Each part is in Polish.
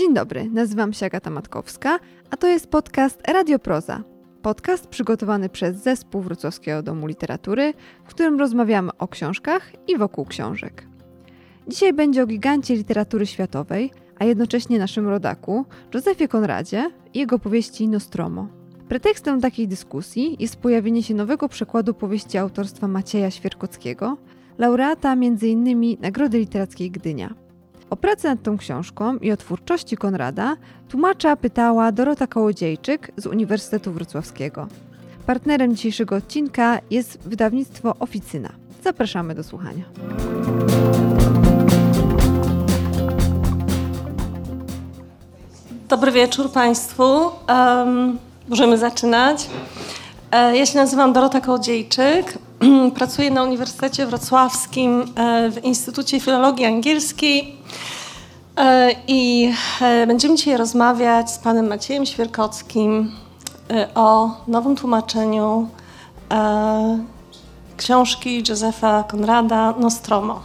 Dzień dobry, nazywam się Agata Matkowska, a to jest podcast Radioproza. Podcast przygotowany przez zespół Wrocławskiego Domu Literatury, w którym rozmawiamy o książkach i wokół książek. Dzisiaj będzie o gigancie literatury światowej, a jednocześnie naszym rodaku, Józefie Konradzie i jego powieści Nostromo. Pretekstem takiej dyskusji jest pojawienie się nowego przekładu powieści autorstwa Macieja Świerkockiego, laureata m.in. Nagrody Literackiej Gdynia. O pracę nad tą książką i o twórczości Konrada tłumacza pytała Dorota Kołodziejczyk z Uniwersytetu Wrocławskiego. Partnerem dzisiejszego odcinka jest wydawnictwo Oficyna. Zapraszamy do słuchania. Dobry wieczór Państwu. Um, możemy zaczynać. E, ja się nazywam Dorota Kołodziejczyk. Pracuję na Uniwersytecie Wrocławskim e, w Instytucie Filologii Angielskiej e, i będziemy dzisiaj rozmawiać z panem Maciejem Świerkockim o nowym tłumaczeniu książki Józefa Konrada Nostromo.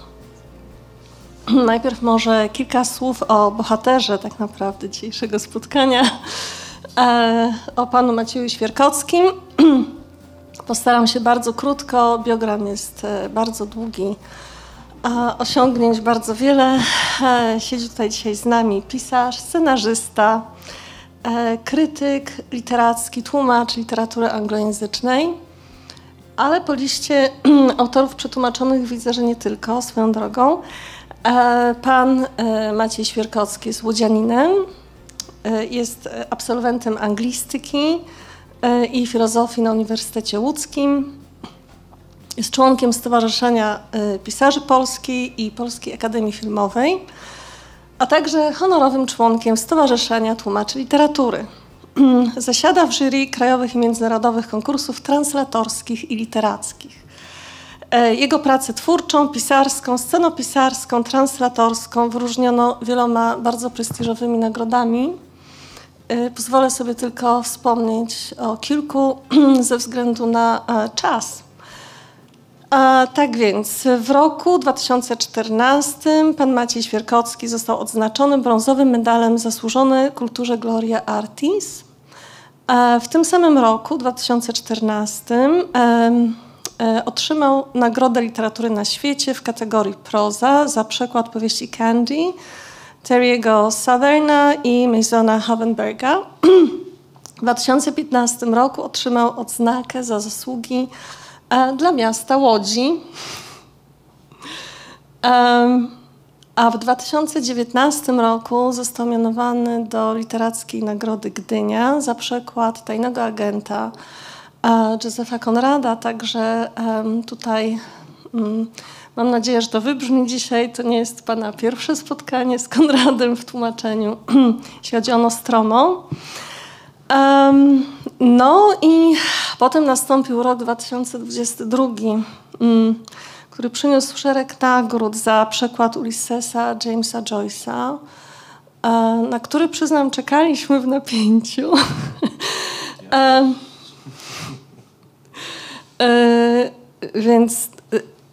Najpierw może kilka słów o bohaterze tak naprawdę dzisiejszego spotkania, o panu Macieju Świerkockim. Postaram się bardzo krótko, biogram jest e, bardzo długi, osiągnięć bardzo wiele. E, siedzi tutaj dzisiaj z nami pisarz, scenarzysta, e, krytyk literacki, tłumacz literatury anglojęzycznej, ale po liście autorów przetłumaczonych widzę, że nie tylko, swoją drogą. Pan Maciej Świerkowski jest łodzianinem, jest absolwentem anglistyki, i filozofii na Uniwersytecie Łódzkim. Jest członkiem Stowarzyszenia e, Pisarzy Polskiej i Polskiej Akademii Filmowej, a także honorowym członkiem Stowarzyszenia Tłumaczy Literatury. Zasiada w jury krajowych i międzynarodowych konkursów translatorskich i literackich. E, jego pracę twórczą, pisarską, scenopisarską, translatorską wyróżniono wieloma bardzo prestiżowymi nagrodami. Y, pozwolę sobie tylko wspomnieć o kilku ze względu na e, czas. A, tak więc w roku 2014 pan Maciej Świerkowski został odznaczony brązowym medalem zasłużony kulturze Gloria Artis. A w tym samym roku, 2014, e, e, otrzymał Nagrodę Literatury na Świecie w kategorii proza za przekład powieści Candy Terry'ego Southerna i Masona Havenberga. W 2015 roku otrzymał odznakę za zasługi e, dla miasta Łodzi. a w 2019 roku został mianowany do Literackiej Nagrody Gdynia za przekład Tajnego Agenta e, Józefa Konrada, także tutaj mm, Mam nadzieję, że to wybrzmi dzisiaj. To nie jest Pana pierwsze spotkanie z Konradem w tłumaczeniu, jeśli chodzi o Nostromo. Um, no i potem nastąpił rok 2022, um, który przyniósł szereg nagród za przekład Ulyssesa Jamesa Joyce'a, um, na który przyznam czekaliśmy w napięciu. um, więc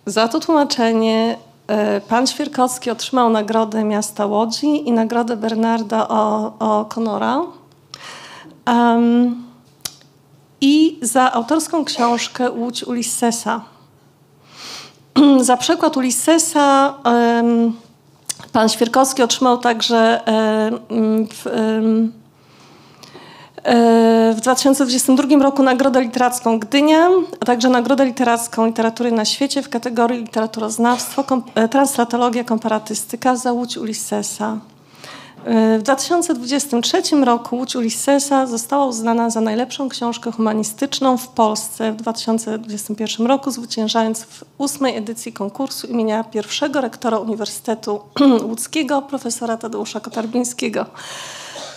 za to tłumaczenie e, pan Świerkowski otrzymał nagrodę miasta Łodzi i nagrodę Bernarda O'Connora. Um, I za autorską książkę Łódź Ulyssesa. za przykład Ulyssesa um, pan Świerkowski otrzymał także um, w, w 2022 roku Nagrodę Literacką Gdynia, a także Nagrodę Literacką Literatury na Świecie w kategorii Literaturoznawstwo, kom, e, Translatologia, Komparatystyka za Łódź Ulyssesa. E, w 2023 roku Łódź Ulyssesa została uznana za najlepszą książkę humanistyczną w Polsce w 2021 roku, zwyciężając w ósmej edycji konkursu imienia pierwszego rektora Uniwersytetu Łódzkiego, profesora Tadeusza Kotarbińskiego.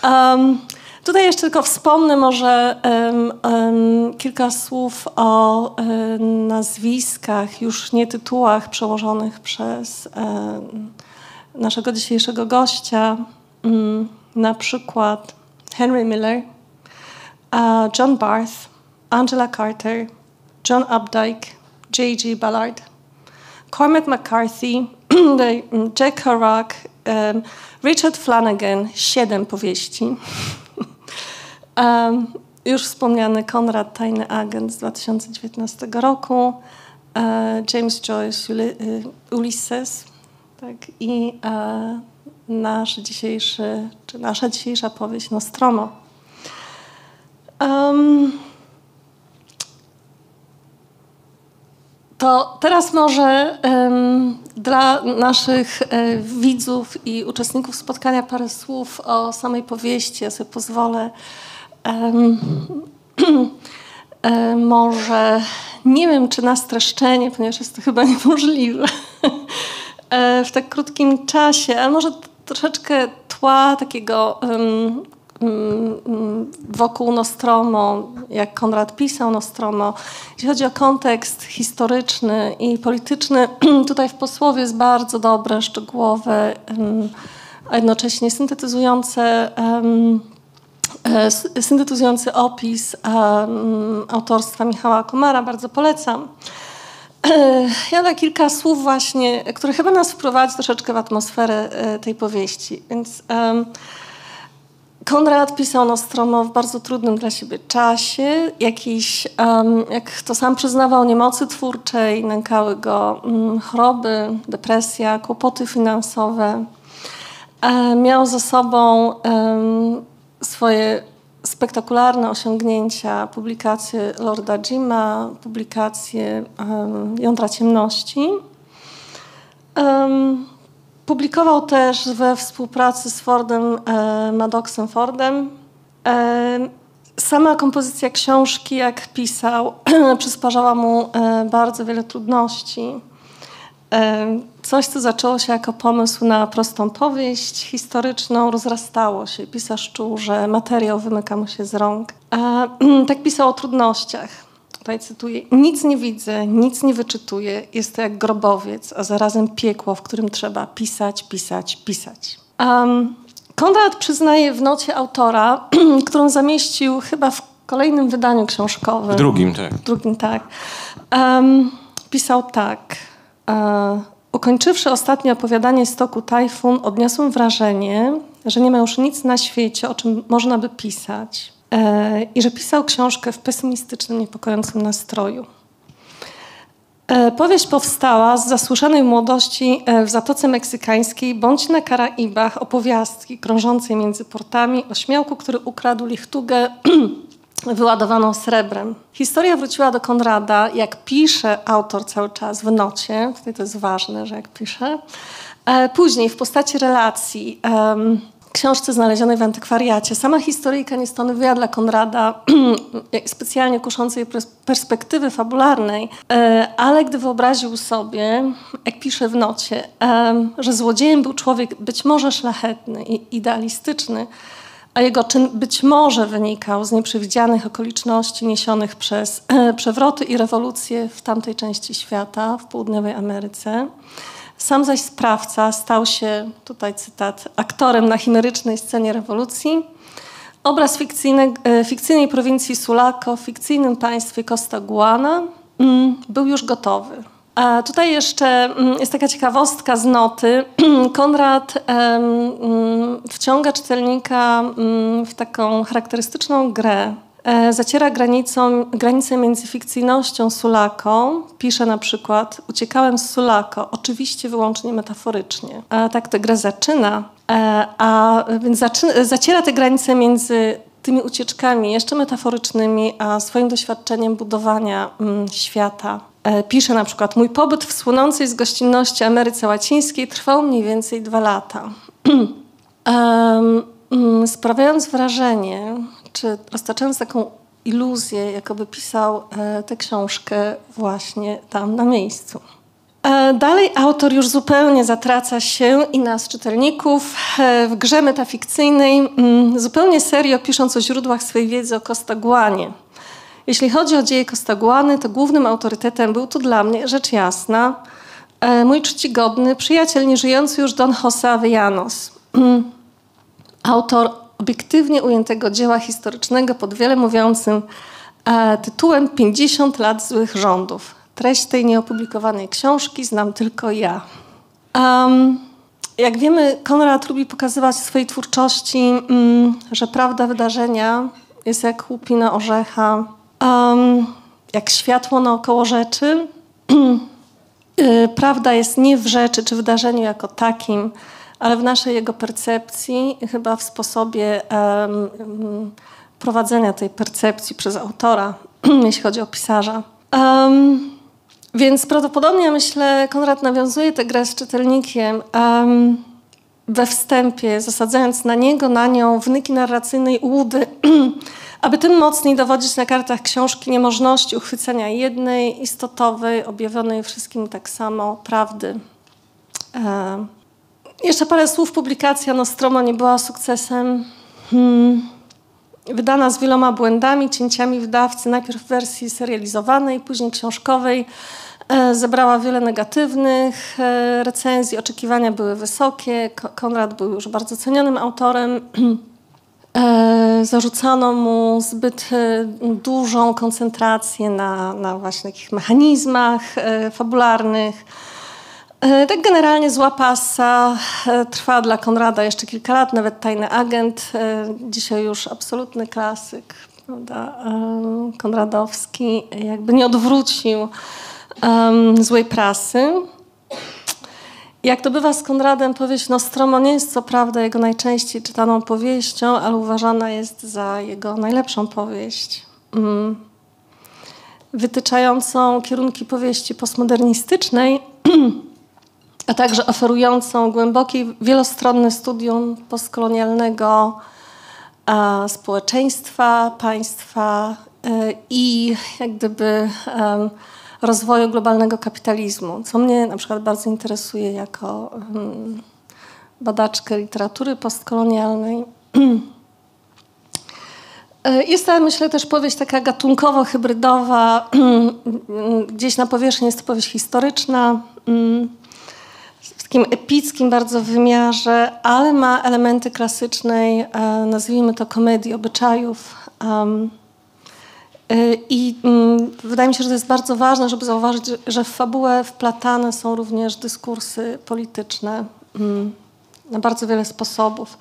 Um, Tutaj jeszcze tylko wspomnę może um, um, kilka słów o um, nazwiskach, już nie tytułach przełożonych przez naszego dzisiejszego gościa, mm, na przykład Henry Miller, John Barth, Angela Carter, John Updike, J.G. Ballard, Cormac McCarthy, Jack Kerouac Richard Flanagan, siedem powieści. Um, już wspomniany Konrad, Tajny Agent z 2019 roku. E, James Joyce, Ulysses. Tak, I e, nasz dzisiejszy, czy nasza dzisiejsza powieść Nostromo. Um, to teraz może um, dla naszych e, widzów i uczestników spotkania parę słów o samej powieści. Ja sobie pozwolę może, nie wiem czy na streszczenie, ponieważ jest to chyba niemożliwe e, w tak krótkim czasie, ale może troszeczkę tła takiego um, wokół Nostromo, jak Konrad pisał Nostromo. Jeśli chodzi o kontekst historyczny i polityczny, tutaj w posłowie jest bardzo dobre, szczegółowe, a jednocześnie syntetyzujące e, syntetyzujący opis autorstwa Michała Komara, bardzo polecam. E, ja na kilka słów właśnie, które chyba nas wprowadzi troszeczkę w atmosferę e, tej powieści. Więc Konrad pisał Nostromo w bardzo trudnym dla siebie czasie. Jakiś, jak to sam przyznawał, niemocy twórczej, nękały go um, choroby, depresja, kłopoty finansowe. E, miał za sobą swoje spektakularne osiągnięcia, publikacje Lorda Jima, publikacje Jądra Ciemności. Publikował też we współpracy z Fordem, e, Maddoxem Fordem. E, sama kompozycja książki, jak pisał, przysparzała mu e, bardzo wiele trudności. E, coś, co zaczęło się jako pomysł na prostą powieść historyczną, rozrastało się. Pisarz czuł, że materiał wymyka mu się z rąk. E, tak pisał o trudnościach tutaj cytuję, nic nie widzę, nic nie wyczytuję, jest to jak grobowiec, a zarazem piekło, w którym trzeba pisać, pisać, pisać. Um, Konrad przyznaje w nocie autora, którą zamieścił chyba w kolejnym wydaniu książkowym. W drugim, tak. W drugim, tak. Um, pisał tak. Uh, ukończywszy ostatnie opowiadanie Stoku Tajfun, odniosłem wrażenie, że nie ma już nic na świecie, o czym można by pisać. E, i że pisał książkę w pesymistycznym, niepokojącym nastroju. E, powieść powstała z zasłyszanej młodości e, w Zatoce Meksykańskiej bądź na Karaibach opowiastki krążącej między portami o śmiałku, który ukradł lichtugę wyładowaną srebrem. Historia wróciła do Konrada, jak pisze autor cały czas w nocie, tutaj to jest ważne, że jak pisze, później w postaci relacji książce znalezionej w antykwariacie. Sama historyjka nie stanowiła dla Konrada specjalnie kuszącej perspektywy fabularnej, e, ale gdy wyobraził sobie, jak pisze w nocie, e, że złodziejem był człowiek być może szlachetny i idealistyczny, a jego czyn być może wynikał z nieprzewidzianych okoliczności niesionych przez przewroty i rewolucje w tamtej części świata, w południowej Ameryce, sam zaś sprawca stał się, tutaj cytat, aktorem na chimerycznej scenie rewolucji. Obraz e, fikcyjnej prowincji Sulaco w fikcyjnym państwie Costa Guana mm, był już gotowy. A tutaj jeszcze mm, jest taka ciekawostka z noty. Konrad mm, wciąga czytelnika w taką charakterystyczną grę E, zaciera granicą, granicę między fikcyjnością Sulako. Pisze na przykład, uciekałem z Sulako, oczywiście wyłącznie metaforycznie. A tak tę grę zaczyna, e, a więc zaczyna, zaciera te granice między tymi ucieczkami jeszcze metaforycznymi, a swoim doświadczeniem budowania mm, świata. E, pisze na przykład, mój pobyt w słonącej z gościnności Ameryce Łacińskiej trwał mniej więcej dwa lata. um, sprawiając wrażenie, czy roztaczając taką iluzję, jakoby pisał e, tę książkę właśnie tam na miejscu. E, dalej autor już zupełnie zatraca się i nas, czytelników, e, w grze metafikcyjnej, mm, zupełnie serio pisząc o źródłach swojej wiedzy o Kostaguanie. Jeśli chodzi o dzieje Kostaguany, to głównym autorytetem był tu dla mnie, rzecz jasna, mój czcigodny przyjaciel, nieżyjący już Don José Avellanos. Mm, autor obiektywnie ujętego dzieła historycznego pod wiele mówiącym e, tytułem 50 lat złych rządów. Treść tej nieopublikowanej książki znam tylko ja. Um, jak wiemy, Konrad lubi pokazywać w swojej twórczości, mm, że prawda wydarzenia jest jak łupina orzecha, um, jak światło naokoło rzeczy. Y, prawda jest nie w rzeczy czy wydarzeniu jako takim, ale w naszej jego percepcji, chyba w sposobie um, prowadzenia tej percepcji przez autora, jeśli chodzi o pisarza. Um, więc prawdopodobnie, myślę, Konrad nawiązuje tę grę z czytelnikiem um, we wstępie, zasadzając na niego, na nią wnyki narracyjnej ułudy, aby tym mocniej dowodzić na kartach książki niemożności uchwycenia jednej, istotowej, objawionej wszystkim tak samo prawdy. Um, jeszcze parę słów. Publikacja Nostromo nie była sukcesem. Hmm. Wydana z wieloma błędami, cięciami wydawcy, najpierw w wersji serializowanej, później książkowej. E, zebrała wiele negatywnych e, recenzji, oczekiwania były wysokie. Konrad był już bardzo cenionym autorem. E, zarzucano mu zbyt dużą koncentrację na, na właśnie takich mechanizmach fabularnych. Tak generalnie zła pasa trwa dla Konrada jeszcze kilka lat, nawet Tajny Agent, dzisiaj już absolutny klasyk, prawda? Konradowski, jakby nie odwrócił um, złej prasy. Jak to bywa z Konradem, powieść Nostromo nie jest co prawda jego najczęściej czytaną powieścią, ale uważana jest za jego najlepszą powieść. Um, wytyczającą kierunki powieści postmodernistycznej, a także oferującą głębokie, wielostronne studium postkolonialnego a, społeczeństwa, państwa y, i jak gdyby rozwoju globalnego kapitalizmu, co mnie na przykład bardzo interesuje jako badaczkę literatury postkolonialnej. E, jest to, myślę, też powieść taka gatunkowo-hybrydowa. Gdzieś na powierzchni jest to powieść historyczna, mm, w takim epickim bardzo wymiarze, ale ma elementy klasycznej, e, nazwijmy to komedii obyczajów. Y, I mm, wydaje mi się, że to jest bardzo ważne, żeby zauważyć, że w fabułę wplatane są również dyskursy polityczne mm, na bardzo wiele sposobów.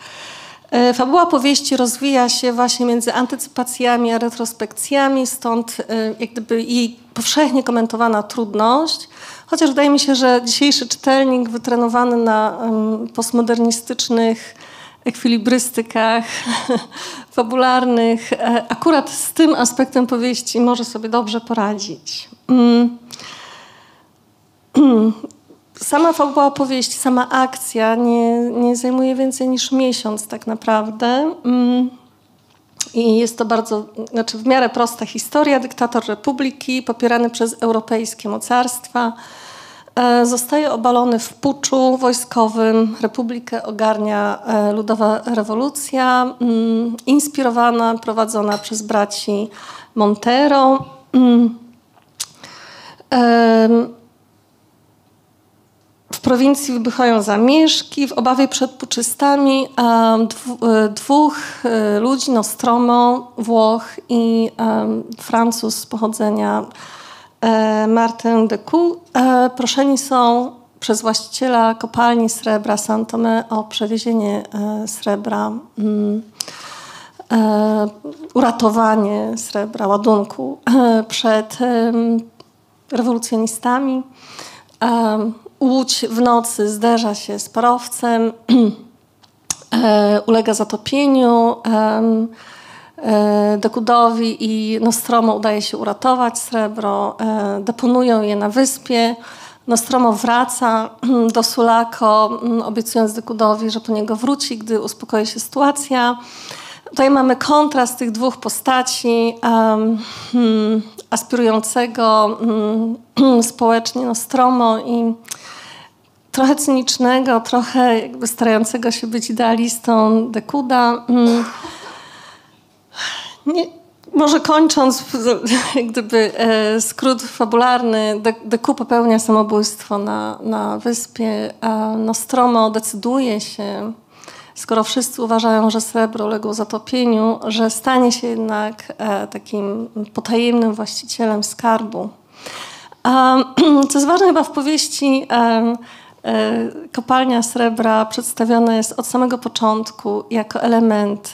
Y, fabuła powieści rozwija się właśnie między antycypacjami a retrospekcjami, stąd y, jak gdyby jej powszechnie komentowana trudność, chociaż wydaje mi się, że dzisiejszy czytelnik wytrenowany na postmodernistycznych ekwilibrystykach fabularnych, e, akurat z tym aspektem powieści może sobie dobrze poradzić. Mm. Sama fabuła powieści, sama akcja nie, nie zajmuje więcej niż miesiąc tak naprawdę. Mm. I jest to bardzo, znaczy w miarę prosta historia. Dyktator republiki popierany przez europejskie mocarstwa zostaje obalony w puczu wojskowym. Republikę ogarnia e, ludowa rewolucja, mm, inspirowana, prowadzona przez braci Montero. Mm. W prowincji wybuchają zamieszki. W obawie przed puczystami e, dwóch ludzi, Nostromo, Włoch i Francuz z pochodzenia E, Martin de Cou e, proszeni są przez właściciela kopalni srebra Santome o przewiezienie e, srebra, mm, uratowanie srebra, ładunku przed rewolucjonistami. Łódź w nocy zderza się z parowcem, ulega zatopieniu. E, Dekudowi i Nostromo udaje się uratować srebro, e, deponują je na wyspie. Nostromo wraca do Sulako, mm, obiecując Dekudowi, że po niego wróci, gdy uspokoi się sytuacja. Tutaj mamy kontrast tych dwóch postaci, um, aspirującego um, społecznie Nostromo i trochę cynicznego, trochę jakby starającego się być idealistą Dekuda. Mm. Nie, może kończąc, gdyby e, skrót fabularny, Deku popełnia samobójstwo na, na wyspie, a Nostromo decyduje się, skoro wszyscy uważają, że srebro uległo zatopieniu, że stanie się jednak e, takim potajemnym właścicielem skarbu. Co jest ważne chyba w powieści, e, Kopalnia srebra przedstawiona jest od samego początku jako element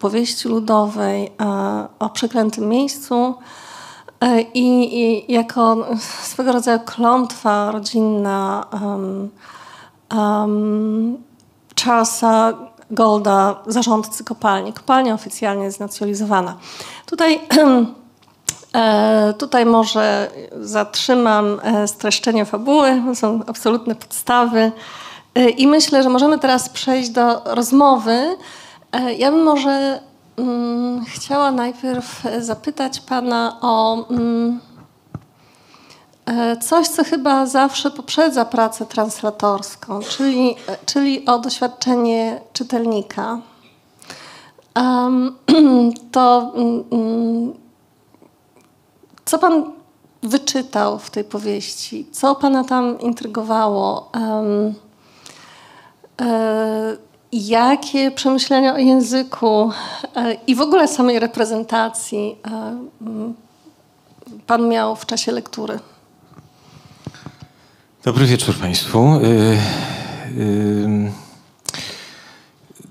powieści ludowej o przeklętym miejscu i, i jako swego rodzaju klątwa rodzinna um, um, Charlesa Golda, zarządcy kopalni. Kopalnia oficjalnie jest znacjonalizowana. Tutaj, e, tutaj może zatrzymam e, streszczenie fabuły, są absolutne podstawy. E, I myślę, że możemy teraz przejść do rozmowy. Ja bym może mm, chciała najpierw zapytać Pana o mm, coś, co chyba zawsze poprzedza pracę translatorską, czyli, czyli o doświadczenie czytelnika. Um, to um, co Pan wyczytał w tej powieści? Co Pana tam intrygowało? E, jakie przemyślenia o języku e, i w ogóle samej reprezentacji e, Pan miał w czasie lektury? Dobry wieczór Państwu. Y,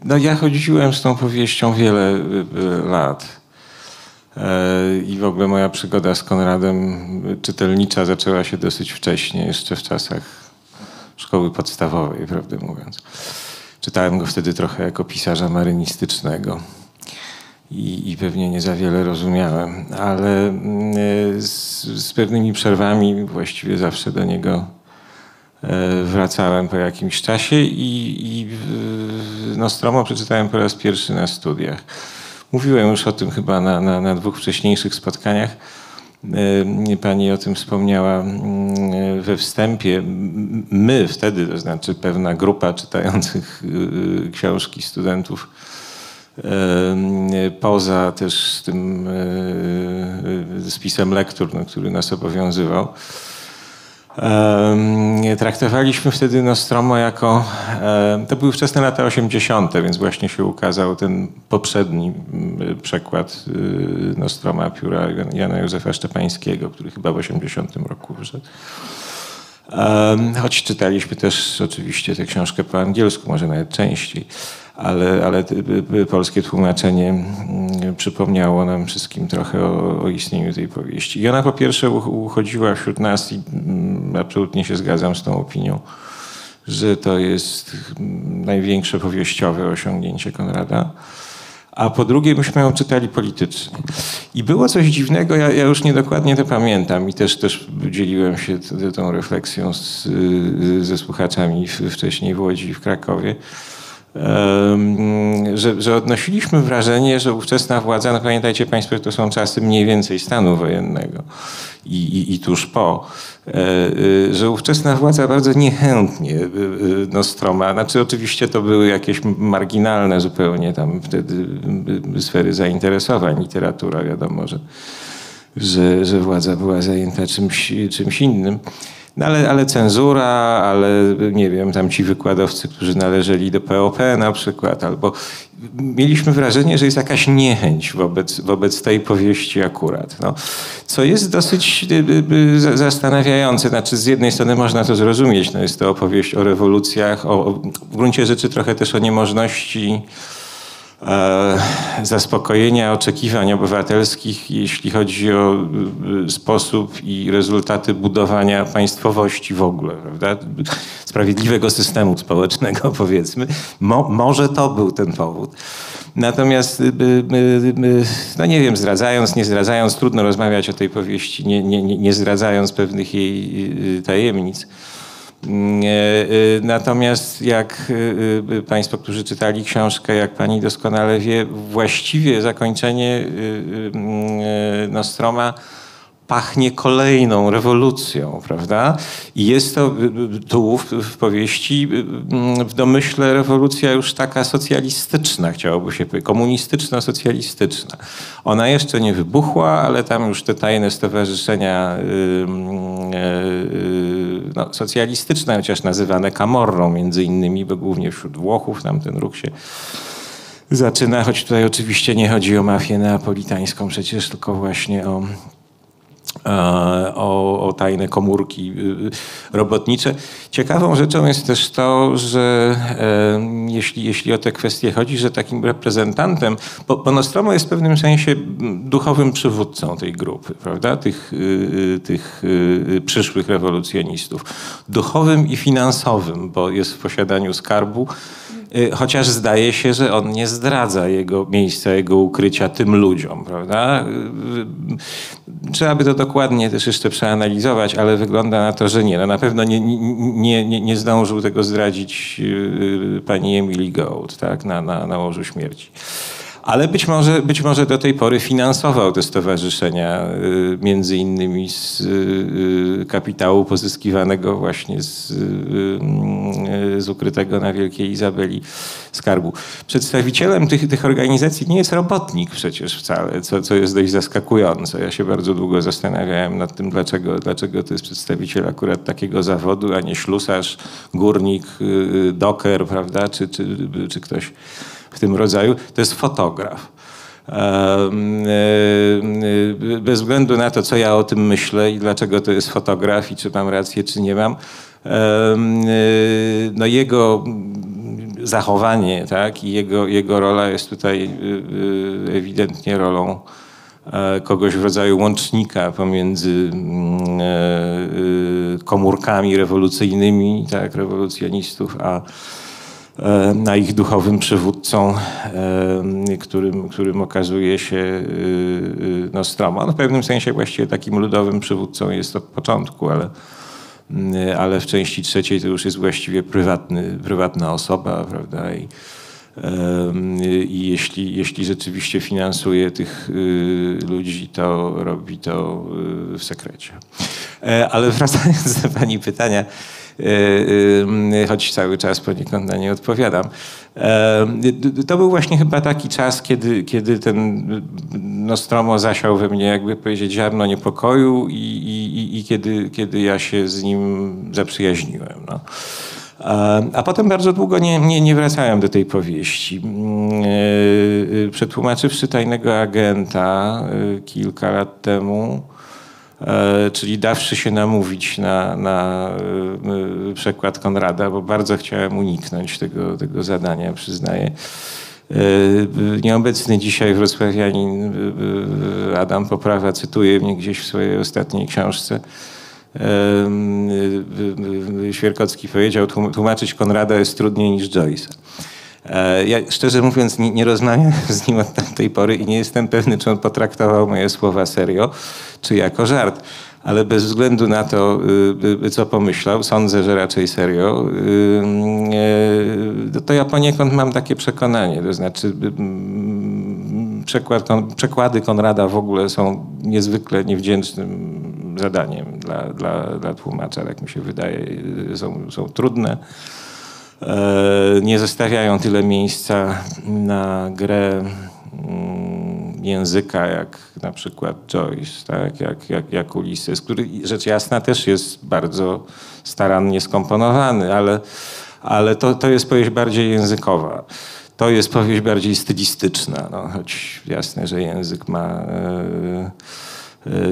no ja chodziłem z tą powieścią wiele lat. I w ogóle moja przygoda z Konradem czytelnicza zaczęła się dosyć wcześnie, jeszcze w czasach szkoły podstawowej, prawdę mówiąc. Czytałem go wtedy trochę jako pisarza marynistycznego i, i pewnie nie za wiele rozumiałem, ale z, z pewnymi przerwami właściwie zawsze do niego E, wracałem po jakimś czasie i, i Nostromo przeczytałem po raz pierwszy na studiach. Mówiłem już o tym chyba na, na, na dwóch wcześniejszych spotkaniach. E, pani o tym wspomniała mm, we wstępie. My wtedy, to znaczy pewna grupa czytających e, książki studentów, poza też tym spisem lektur, no, który nas obowiązywał, Traktowaliśmy wtedy Nostromo jako, to były wczesne lata 80., więc właśnie się ukazał ten poprzedni przekład y, Nostroma pióra Jana Józefa Szczepańskiego, który chyba w 80 roku wyszedł. Choć czytaliśmy też oczywiście tę książkę po angielsku, może nawet częściej ale, ale polskie tłumaczenie mm, przypomniało nam wszystkim trochę o, o, istnieniu tej powieści. I ona po pierwsze uchodziła wśród nas i mm, absolutnie się zgadzam z tą opinią, że to jest mm, największe powieściowe osiągnięcie Konrada. A po drugie, myśmy ją czytali politycznie. I było coś dziwnego, ja, ja już niedokładnie to pamiętam i też, też dzieliłem się tą refleksją z, ze słuchaczami wcześniej w Łodzi i w Krakowie że, że odnosiliśmy wrażenie, że ówczesna władza, no pamiętajcie Państwo, że to są czasy mniej więcej stanu wojennego i, i, i tuż po, e, e, że ówczesna władza bardzo niechętnie e, Nostroma, znaczy oczywiście to były jakieś marginalne zupełnie tam wtedy sfery zainteresowań, literatura wiadomo, że, że, że władza była zajęta czymś, czymś innym. No ale, ale cenzura, ale nie wiem, tam ci wykładowcy, którzy należeli do POP na przykład, albo mieliśmy wrażenie, że jest jakaś niechęć wobec, wobec tej powieści akurat. No, co jest dosyć y, y, y, zastanawiające. Znaczy, z jednej strony można to zrozumieć, no jest to opowieść o rewolucjach, o, w gruncie rzeczy trochę też o niemożności zaspokojenia oczekiwań obywatelskich, jeśli chodzi o e, sposób i rezultaty budowania państwowości w ogóle, prawda? sprawiedliwego systemu społecznego, powiedzmy. Mo, może to był ten powód. Natomiast, no nie wiem, zdradzając, nie zdradzając, trudno rozmawiać o tej powieści, nie, nie, nie zdradzając pewnych jej tajemnic. Mm, e, e, natomiast jak e, Państwo, którzy czytali książkę, jak Pani doskonale wie, właściwie zakończenie mm, Nostroma pachnie kolejną rewolucją, prawda? I jest to tu w, powieści w domyśle rewolucja już taka socjalistyczna, chciałoby się powiedzieć, komunistyczno-socjalistyczna. Ona jeszcze nie wybuchła, ale tam już te tajne stowarzyszenia no, socjalistyczne, chociaż nazywane kamorrą między innymi, bo głównie wśród Włochów tam ten ruch się zaczyna, choć tutaj oczywiście nie chodzi o mafię neapolitańską przecież, tylko właśnie o o, o, tajne komórki robotnicze. Ciekawą rzeczą jest też to, że jeśli, jeśli o te kwestie chodzi, że takim reprezentantem, bo, bo Nostromo jest w pewnym sensie duchowym przywódcą tej grupy, prawda? Tych, tych przyszłych rewolucjonistów. Duchowym i finansowym, bo jest w posiadaniu skarbu Y, chociaż zdaje się, że on nie zdradza jego miejsca, jego ukrycia tym ludziom, prawda? Y, y, trzeba by to dokładnie też jeszcze przeanalizować, ale wygląda na to, że nie. No na pewno nie, nie, nie, nie zdążył tego zdradzić pani Emily Gold tak? na, na, na łożu śmierci ale być może, być może do tej pory finansował te stowarzyszenia, y, między innymi z y, kapitału pozyskiwanego właśnie z, y, z ukrytego na Wielkiej Izabeli skarbu. Przedstawicielem tych, tych organizacji nie jest robotnik przecież wcale, co, co jest dość zaskakujące. Ja się bardzo długo zastanawiałem nad tym, dlaczego, dlaczego to jest przedstawiciel akurat takiego zawodu, a nie ślusarz, górnik, doker, prawda, czy, czy, czy ktoś w tym rodzaju, to jest fotograf. E, e, bez względu na to, co ja o tym myślę i dlaczego to jest fotograf i czy mam rację, czy nie mam, e, no jego zachowanie tak, i jego, jego rola jest tutaj ewidentnie rolą kogoś w rodzaju łącznika pomiędzy komórkami rewolucyjnymi, tak, rewolucjonistów, a na ich duchowym przywódcą, e, którym, którym okazuje się e, Nostromo. No w pewnym sensie właściwie takim ludowym przywódcą jest od początku, ale, ale w części trzeciej to już jest właściwie prywatny, prywatna osoba, prawda? I, i jeśli, jeśli rzeczywiście finansuje tych ludzi, to robi to w sekrecie. Ale wracając do Pani pytania, choć cały czas poniekąd na nie odpowiadam. To był właśnie chyba taki czas, kiedy, kiedy ten Nostromo zasiał we mnie, jakby powiedzieć, ziarno niepokoju i, i, i kiedy, kiedy ja się z nim zaprzyjaźniłem. No. A potem bardzo długo nie, nie, nie wracałem do tej powieści. Y, przetłumaczywszy tajnego agenta kilka lat temu, E, czyli dawszy się namówić na, na e, przekład Konrada, bo bardzo chciałem uniknąć tego, tego zadania, przyznaję. E, nieobecny dzisiaj wrocławianin Adam Poprawa cytuje mnie gdzieś w swojej ostatniej książce. Świerkocki powiedział, tłumaczyć Konrada jest trudniej niż Joyce'a. Ja szczerze mówiąc nie, nie, rozmawiam z nim od tamtej pory i nie jestem pewny, czy on potraktował moje słowa serio, czy jako żart. Ale bez względu na to, y, y, co pomyślał, sądzę, że raczej serio, y, to ja poniekąd mam takie przekonanie. To znaczy, przekład, przekłady Konrada w ogóle są niezwykle niewdzięcznym zadaniem dla, dla, dla tłumacza, jak mi się wydaje. Są, są trudne E, nie zostawiają tyle miejsca na grę mm, języka, jak na przykład Joyce, tak? jak, jak, jak Ulises, który rzecz jasna też jest bardzo starannie skomponowany, ale, ale to, to jest powieść bardziej językowa. To jest powieść bardziej stylistyczna, no, choć jasne, że język ma e, e,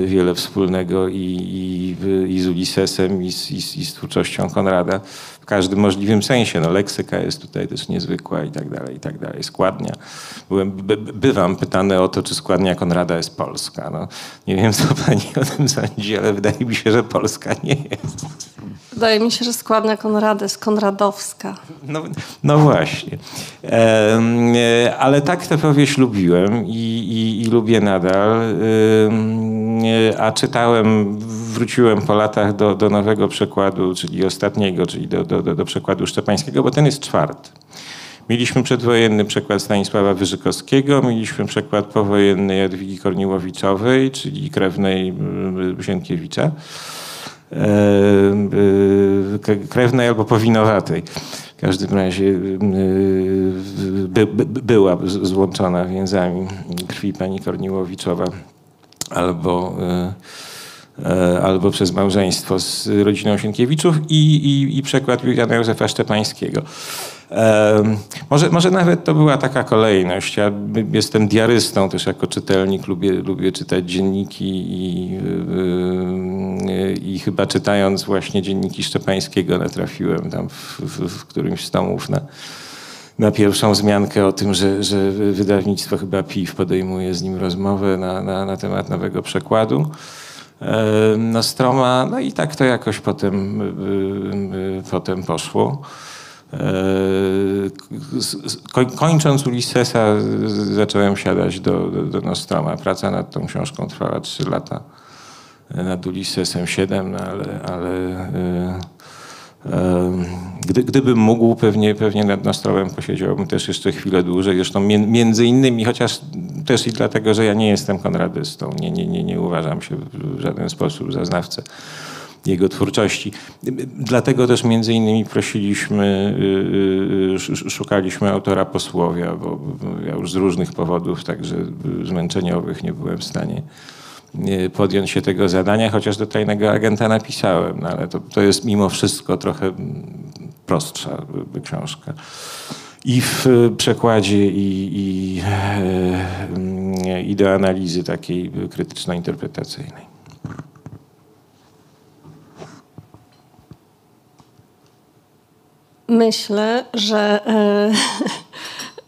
wiele wspólnego i, i, i z Ulisesem, i z, i z twórczością Konrada każdym możliwym sensie. No, leksyka jest tutaj też niezwykła i tak dalej, i tak dalej. Składnia. Byłem, by, bywam pytany o to, czy składnia Konrada jest polska. No, nie wiem, co pani o tym sądzi, ale wydaje mi się, że polska nie jest. Wydaje mi się, że składnia Konrada jest konradowska. No, no właśnie. E, ale tak tę powieść lubiłem i, i, i lubię nadal. E, a czytałem, wróciłem po latach do, do nowego przekładu, czyli ostatniego, czyli do, do, do, przekładu szczepańskiego, bo ten jest czwarty. Mieliśmy przedwojenny przekład Stanisława Wyżykowskiego, mieliśmy przekład powojenny Jadwigi Korniłowiczowej, czyli krewnej Sienkiewicza. E, e, krewnej albo powinowatej. W każdym razie e, by, by, była złączona więzami krwi pani Korniłowiczowa albo, albo przez małżeństwo z rodziną Sienkiewiczów i, i, i przekład Juliana Józefa Szczepańskiego. Może, może nawet to była taka kolejność. Ja jestem diarystą też jako czytelnik, lubię, lubię czytać dzienniki i, i chyba czytając właśnie dzienniki Szczepańskiego natrafiłem tam w, w, w którymś z tomów na, na pierwszą wzmiankę o tym, że, że wydawnictwo chyba PIW podejmuje z nim rozmowę na, na, na temat nowego przekładu. Nostroma, no i tak to jakoś potem, potem poszło. Kończąc Ulyssesa zacząłem siadać do, do, do Nostroma. Praca nad tą książką trwała 3 lata. Nad Ulyssesem 7, no ale, ale gdy, gdybym mógł, pewnie, pewnie nad Nostromem posiedziałbym też jeszcze chwilę dłużej. Zresztą między innymi, chociaż też i dlatego, że ja nie jestem konradystą. Nie, nie, nie, nie uważam się w żaden sposób za znawcę jego twórczości. Dlatego też między innymi prosiliśmy, y, y, szukaliśmy autora posłowia, bo ja już z różnych powodów, także zmęczeniowych, nie byłem w stanie podjąć się tego zadania, chociaż do tajnego agenta napisałem, no ale to, to jest mimo wszystko trochę prostsza książka. I w przekładzie, i, i, e, i do analizy takiej krytyczno-interpretacyjnej. Myślę, że e,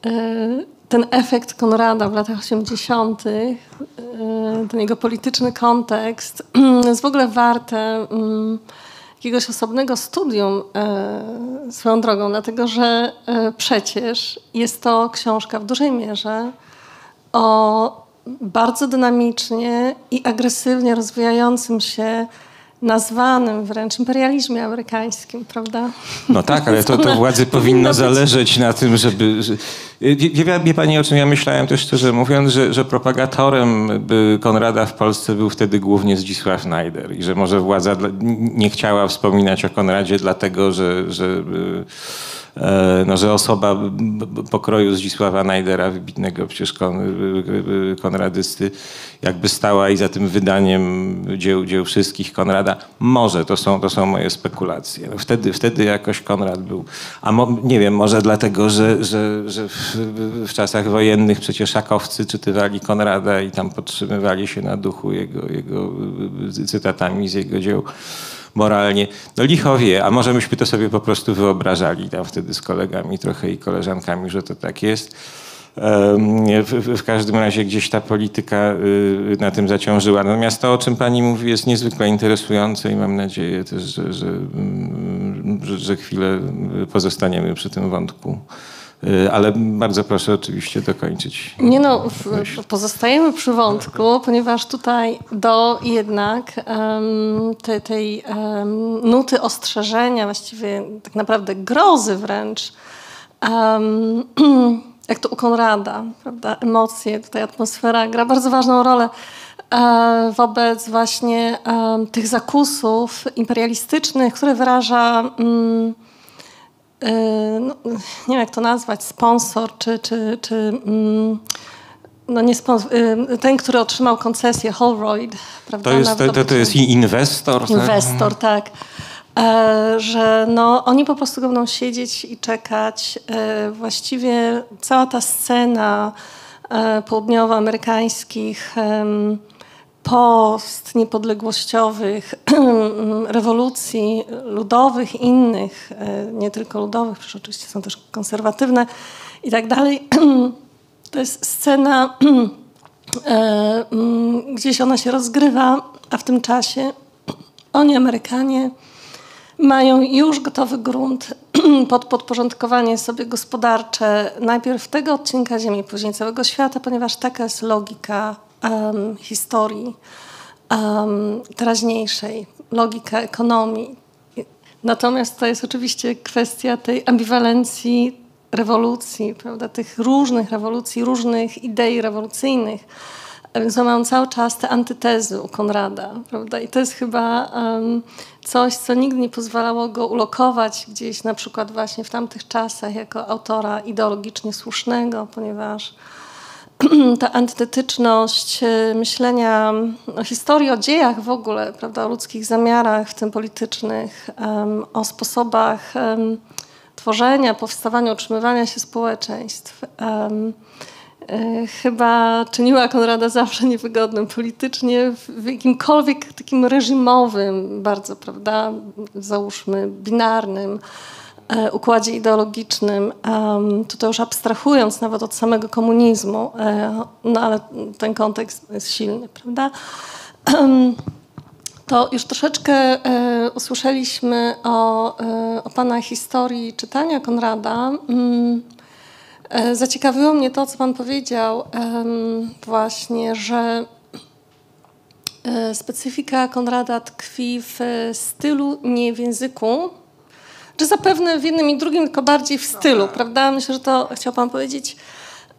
e, ten efekt Konrada w latach 80., e, ten jego polityczny kontekst jest w ogóle warte mm, jakiegoś osobnego studium swoją drogą, dlatego że przecież jest to książka w dużej mierze o bardzo dynamicznie i agresywnie rozwijającym się nazwanym wręcz imperializmie amerykańskim, prawda? No tak, ale to, to władzy powinno zależeć na tym, żeby... Że... Wie, wie, pani, o czym ja myślałem też szczerze mówiąc, że, że propagatorem Konrada w Polsce był wtedy głównie Zdzisław Najder i że może władza nie chciała wspominać o Konradzie dlatego, że, że E, no, że osoba pokroju Zdzisława Najdera, wybitnego przecież kon, konradysty, jakby stała i za tym wydaniem dzieł, dzieł wszystkich Konrada. Może, to są, to są moje spekulacje. No wtedy, wtedy jakoś Konrad był, a mo, nie wiem, może dlatego, że, że, że w, w, czasach wojennych przecież szakowcy czytywali Konrada i tam podtrzymywali się na duchu jego, jego cytatami z jego dzieł moralnie. No licho wie, a może myśmy to sobie po prostu wyobrażali tam wtedy z kolegami trochę i koleżankami, że to tak jest. W, w, każdym razie gdzieś ta polityka y, na tym zaciążyła. Natomiast to, o czym pani mówi, jest niezwykle interesujące i mam nadzieję też, że, że, mm, że, że chwilę pozostaniemy przy tym wątku. Y, ale bardzo proszę oczywiście dokończyć. Nie no, w, pozostajemy przy wątku, ponieważ tutaj do jednak um, te, tej um, nuty ostrzeżenia, właściwie tak naprawdę grozy wręcz, um, jak to u Konrada, prawda, emocje, tutaj atmosfera gra bardzo ważną rolę e, wobec właśnie tych zakusów imperialistycznych, które wyraża E, no, nie wiem jak to nazwać, sponsor, czy, czy, czy mm, no nie sponsor, y, ten, który otrzymał koncesję, Holroyd, prawda? To jest, to, to, to jest inwestor. Inwestor, tak. tak. Że no, oni po prostu będą siedzieć i czekać. E, właściwie cała ta scena południowoamerykańskich post niepodległościowych, rewolucji ludowych, innych, e, nie tylko ludowych, przecież oczywiście są też konserwatywne i tak dalej. To jest scena, e, gdzieś ona się rozgrywa, a w tym czasie oni, Amerykanie, mają już gotowy grunt pod podporządkowanie sobie gospodarcze najpierw tego odcinka Ziemi, później całego świata, ponieważ taka jest logika um, historii um, teraźniejszej, logika ekonomii. Natomiast to jest oczywiście kwestia tej ambiwalencji rewolucji, prawda, tych różnych rewolucji, różnych idei rewolucyjnych. Więc mamy cały czas te antytezy u Konrada, prawda? I to jest chyba um, coś, co nigdy nie pozwalało go ulokować gdzieś na przykład właśnie w tamtych czasach jako autora ideologicznie słusznego, ponieważ ta antytetyczność e, myślenia o historii, o dziejach w ogóle, prawda, o ludzkich zamiarach, w tym politycznych, o sposobach tworzenia, powstawania, utrzymywania się społeczeństw. Chyba czyniła Konrada zawsze niewygodnym politycznie w jakimkolwiek takim reżimowym, bardzo, prawda, załóżmy binarnym układzie ideologicznym, tutaj już abstrahując nawet od samego komunizmu, e, no ale ten kontekst jest silny, prawda? To już troszeczkę e, usłyszeliśmy o, o Pana historii czytania Konrada. Mm, zaciekawiło mnie to, co Pan powiedział, właśnie, że specyfika Konrada tkwi w stylu, nie w języku, czy zapewne w jednym i drugim, tylko bardziej w stylu, prawda? Myślę, że to chciał Pan powiedzieć.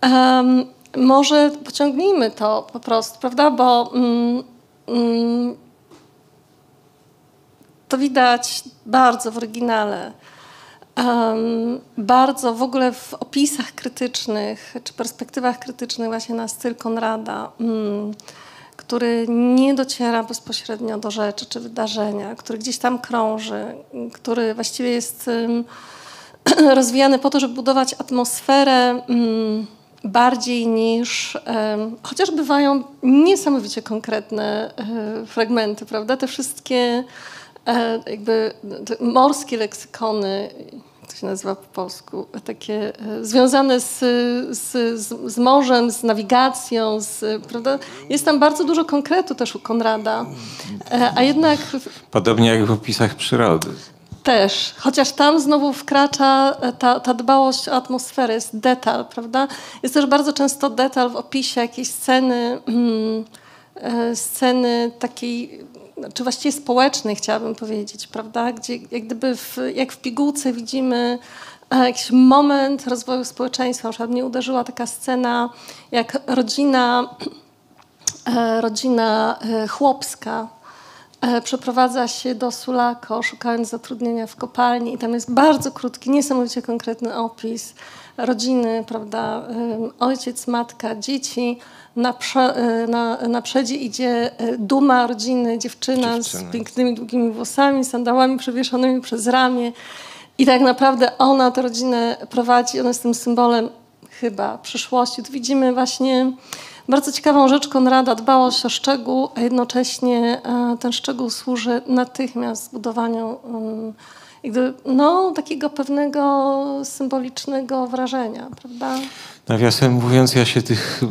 Um, może pociągnijmy to po prostu, prawda? Bo mm, mm, to widać bardzo w oryginale. Um, bardzo w ogóle w opisach krytycznych czy perspektywach krytycznych właśnie na styl Konrada. Um, który nie dociera bezpośrednio do rzeczy czy wydarzenia, który gdzieś tam krąży, który właściwie jest rozwijany po to, żeby budować atmosferę bardziej niż, chociaż bywają niesamowicie konkretne e, fragmenty, prawda? Te wszystkie e, jakby morskie leksykony to się nazywa po polsku, takie e, związane z, z, z, morzem, z nawigacją, z, prawda? Jest tam bardzo dużo konkretu też u Konrada, e, a jednak... Podobnie jak w opisach przyrody. Też, chociaż tam znowu wkracza e, ta, ta dbałość o atmosferę, jest detal, prawda? Jest też bardzo często detal w opisie jakiejś sceny, hmm, sceny takiej czy właściwie społecznej, chciałabym powiedzieć, prawda? Gdzie jak gdyby w, jak w pigułce widzimy e, jakiś moment rozwoju społeczeństwa. Na przykład mnie uderzyła taka scena, jak rodzina, e, rodzina e, chłopska przeprowadza się do Sulako, szukając zatrudnienia w kopalni i tam jest bardzo krótki, niesamowicie konkretny opis rodziny, prawda, ojciec, matka, dzieci, na, e, na, na przedzie idzie e, duma rodziny, dziewczyna, dziewczyna, z pięknymi, długimi włosami, sandałami przewieszonymi przez ramię. I tak naprawdę ona tę rodzinę prowadzi, ona jest tym symbolem chyba przyszłości. Tu widzimy właśnie bardzo ciekawą rzecz Konrada, dbałość o szczegół, a jednocześnie e, ten szczegół służy natychmiast budowaniu no, takiego pewnego symbolicznego wrażenia, prawda? Nawiasem mówiąc, ja się tych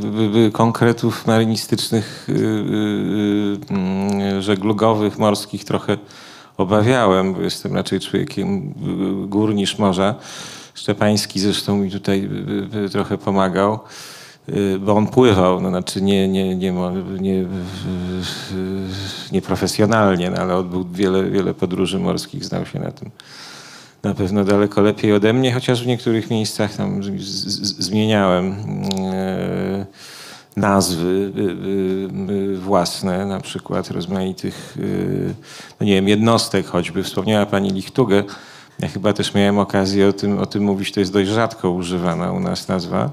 konkretów marynistycznych, y, y, y, żeglugowych, morskich trochę obawiałem, bo jestem raczej człowiekiem gór niż morza. Szczepański zresztą mi tutaj trochę pomagał, bo on pływał, no znaczy nie, nie, nie, nie, nie profesjonalnie, no ale odbył wiele, wiele podróży morskich, znał się na tym na pewno daleko lepiej ode mnie, chociaż w niektórych miejscach tam zmieniałem e, nazwy e, e, własne, na przykład rozmaitych, no nie wiem, jednostek choćby. Wspomniała pani Lichtugę. Ja chyba też miałem okazję o tym, o tym mówić, to jest dość rzadko używana u nas nazwa.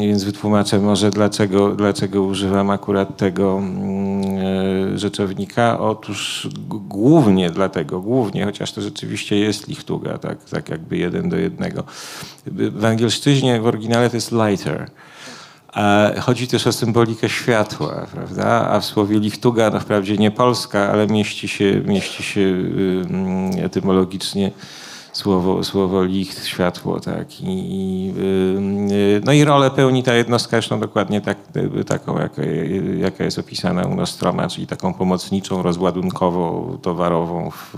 Więc wytłumaczę może, dlaczego, dlaczego używam akurat tego mm, e, rzeczownika. Otóż głównie dlatego, głównie, chociaż to rzeczywiście jest lichtuga, tak, tak jakby jeden do jednego. W angielszczyźnie w oryginale to jest lighter. Chodzi też o symbolikę światła, prawda? A w słowie lichtuga, no wprawdzie nie polska, ale mieści się, mieści się etymologicznie słowo, słowo licht, światło, tak. I, y, no i rolę pełni ta jednostka zresztą dokładnie tak, taką, jaka, jaka jest opisana u Nostroma, czyli taką pomocniczą, rozładunkową, towarową w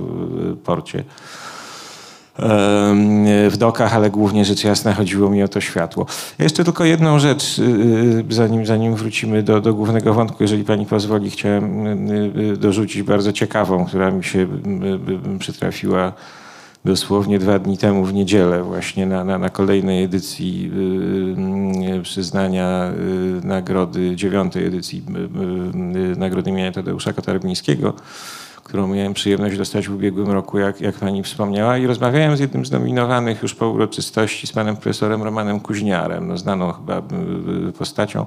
porcie w dokach, ale głównie rzecz jasna chodziło mi o to światło. Jeszcze tylko jedną rzecz, y, y, zanim, zanim wrócimy do, do głównego wątku, jeżeli pani pozwoli, chciałem dorzucić bardzo ciekawą, która mi się przytrafiła dosłownie dwa dni temu w niedzielę właśnie na, na, na kolejnej edycji y, przyznania y, nagrody, dziewiątej edycji y, nagrody imienia Tadeusza Kotarbińskiego, którą miałem przyjemność dostać w ubiegłym roku, jak, jak pani wspomniała. I rozmawiałem z jednym z nominowanych już po uroczystości, z panem profesorem Romanem Kuźniarem, no, znaną chyba postacią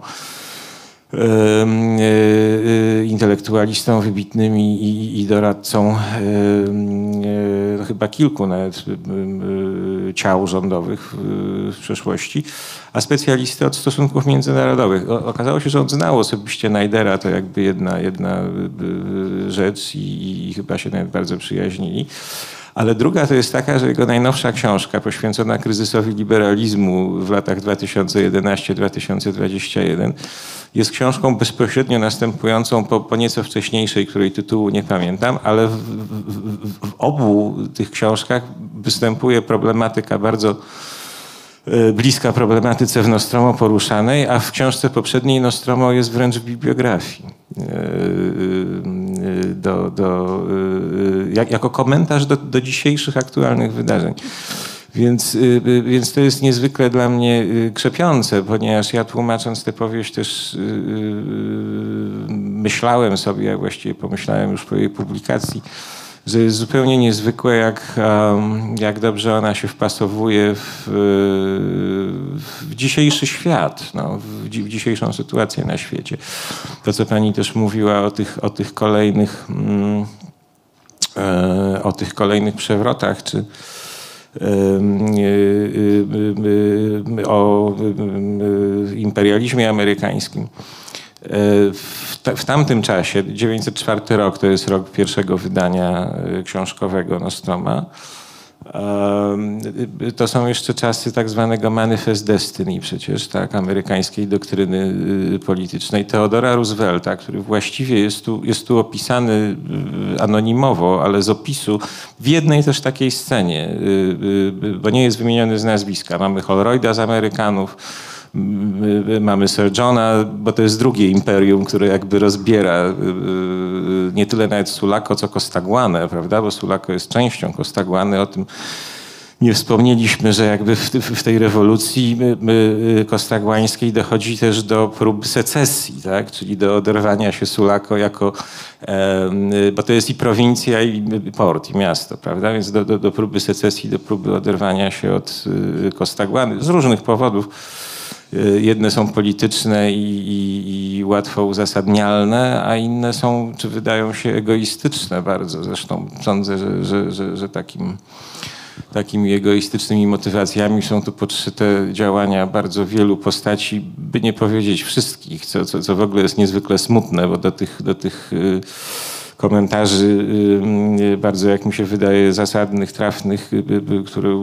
intelektualistą wybitnym i, i doradcą e, chyba kilku nawet ciał rządowych w przeszłości, a specjalisty od stosunków międzynarodowych. Okazało się, że on znał osobiście Najdera, to jakby jedna, jedna rzecz i, i chyba się nawet bardzo przyjaźnili. Ale druga to jest taka, że jego najnowsza książka poświęcona kryzysowi liberalizmu w latach 2011-2021 jest książką bezpośrednio następującą po, po nieco wcześniejszej, której tytułu nie pamiętam, ale w, w, w obu tych książkach występuje problematyka bardzo bliska problematyce w Nostromo poruszanej, a w książce poprzedniej Nostromo jest wręcz w bibliografii. E, e, do, do, jak, jako komentarz do, do dzisiejszych aktualnych wydarzeń. Więc, więc to jest niezwykle dla mnie krzepiące, ponieważ ja tłumacząc tę powieść też myślałem sobie, a właściwie pomyślałem już po jej publikacji, zupełnie niezwykłe, jak, jak dobrze ona się wpasowuje w, w dzisiejszy świat, no, w, w, dzisiejszą sytuację na świecie. To, co pani też mówiła o tych, o tych kolejnych mm, e, o tych kolejnych przewrotach, czy, o imperializmie amerykańskim. W, tamtym czasie, 904 rok, to jest rok pierwszego wydania e, książkowego Nostroma, to są jeszcze czasy tak zwanego manifest destiny przecież, tak, amerykańskiej doktryny y, politycznej Teodora Roosevelta, który właściwie jest tu, jest tu opisany anonimowo, ale z opisu w jednej też takiej scenie, bo nie jest wymieniony z nazwiska. Mamy Holroyda z Amerykanów, mamy Sir Johna, bo to jest drugie imperium, które jakby rozbiera y, y, nie tyle nawet Sulako, co Costaguanę, prawda? Bo Sulako jest częścią Costaguany, o tym nie wspomnieliśmy, że jakby w, w tej rewolucji y, kostagłańskiej dochodzi też do prób secesji, tak? czyli do oderwania się Sulako jako, bo to jest i prowincja, i port, i miasto, prawda? Więc do, do, do próby secesji, do próby oderwania się od Kostagłany z różnych powodów Y, jedne są polityczne i, i, i, łatwo uzasadnialne, a inne są, czy wydają się egoistyczne bardzo. Zresztą sądzę, że, że, że, że takim, takimi egoistycznymi motywacjami są tu podszyte działania bardzo wielu postaci, by nie powiedzieć wszystkich, co, co, co w ogóle jest niezwykle smutne, bo do tych, do tych y, komentarzy y, bardzo, jak mi się wydaje, zasadnych, trafnych, y, y, które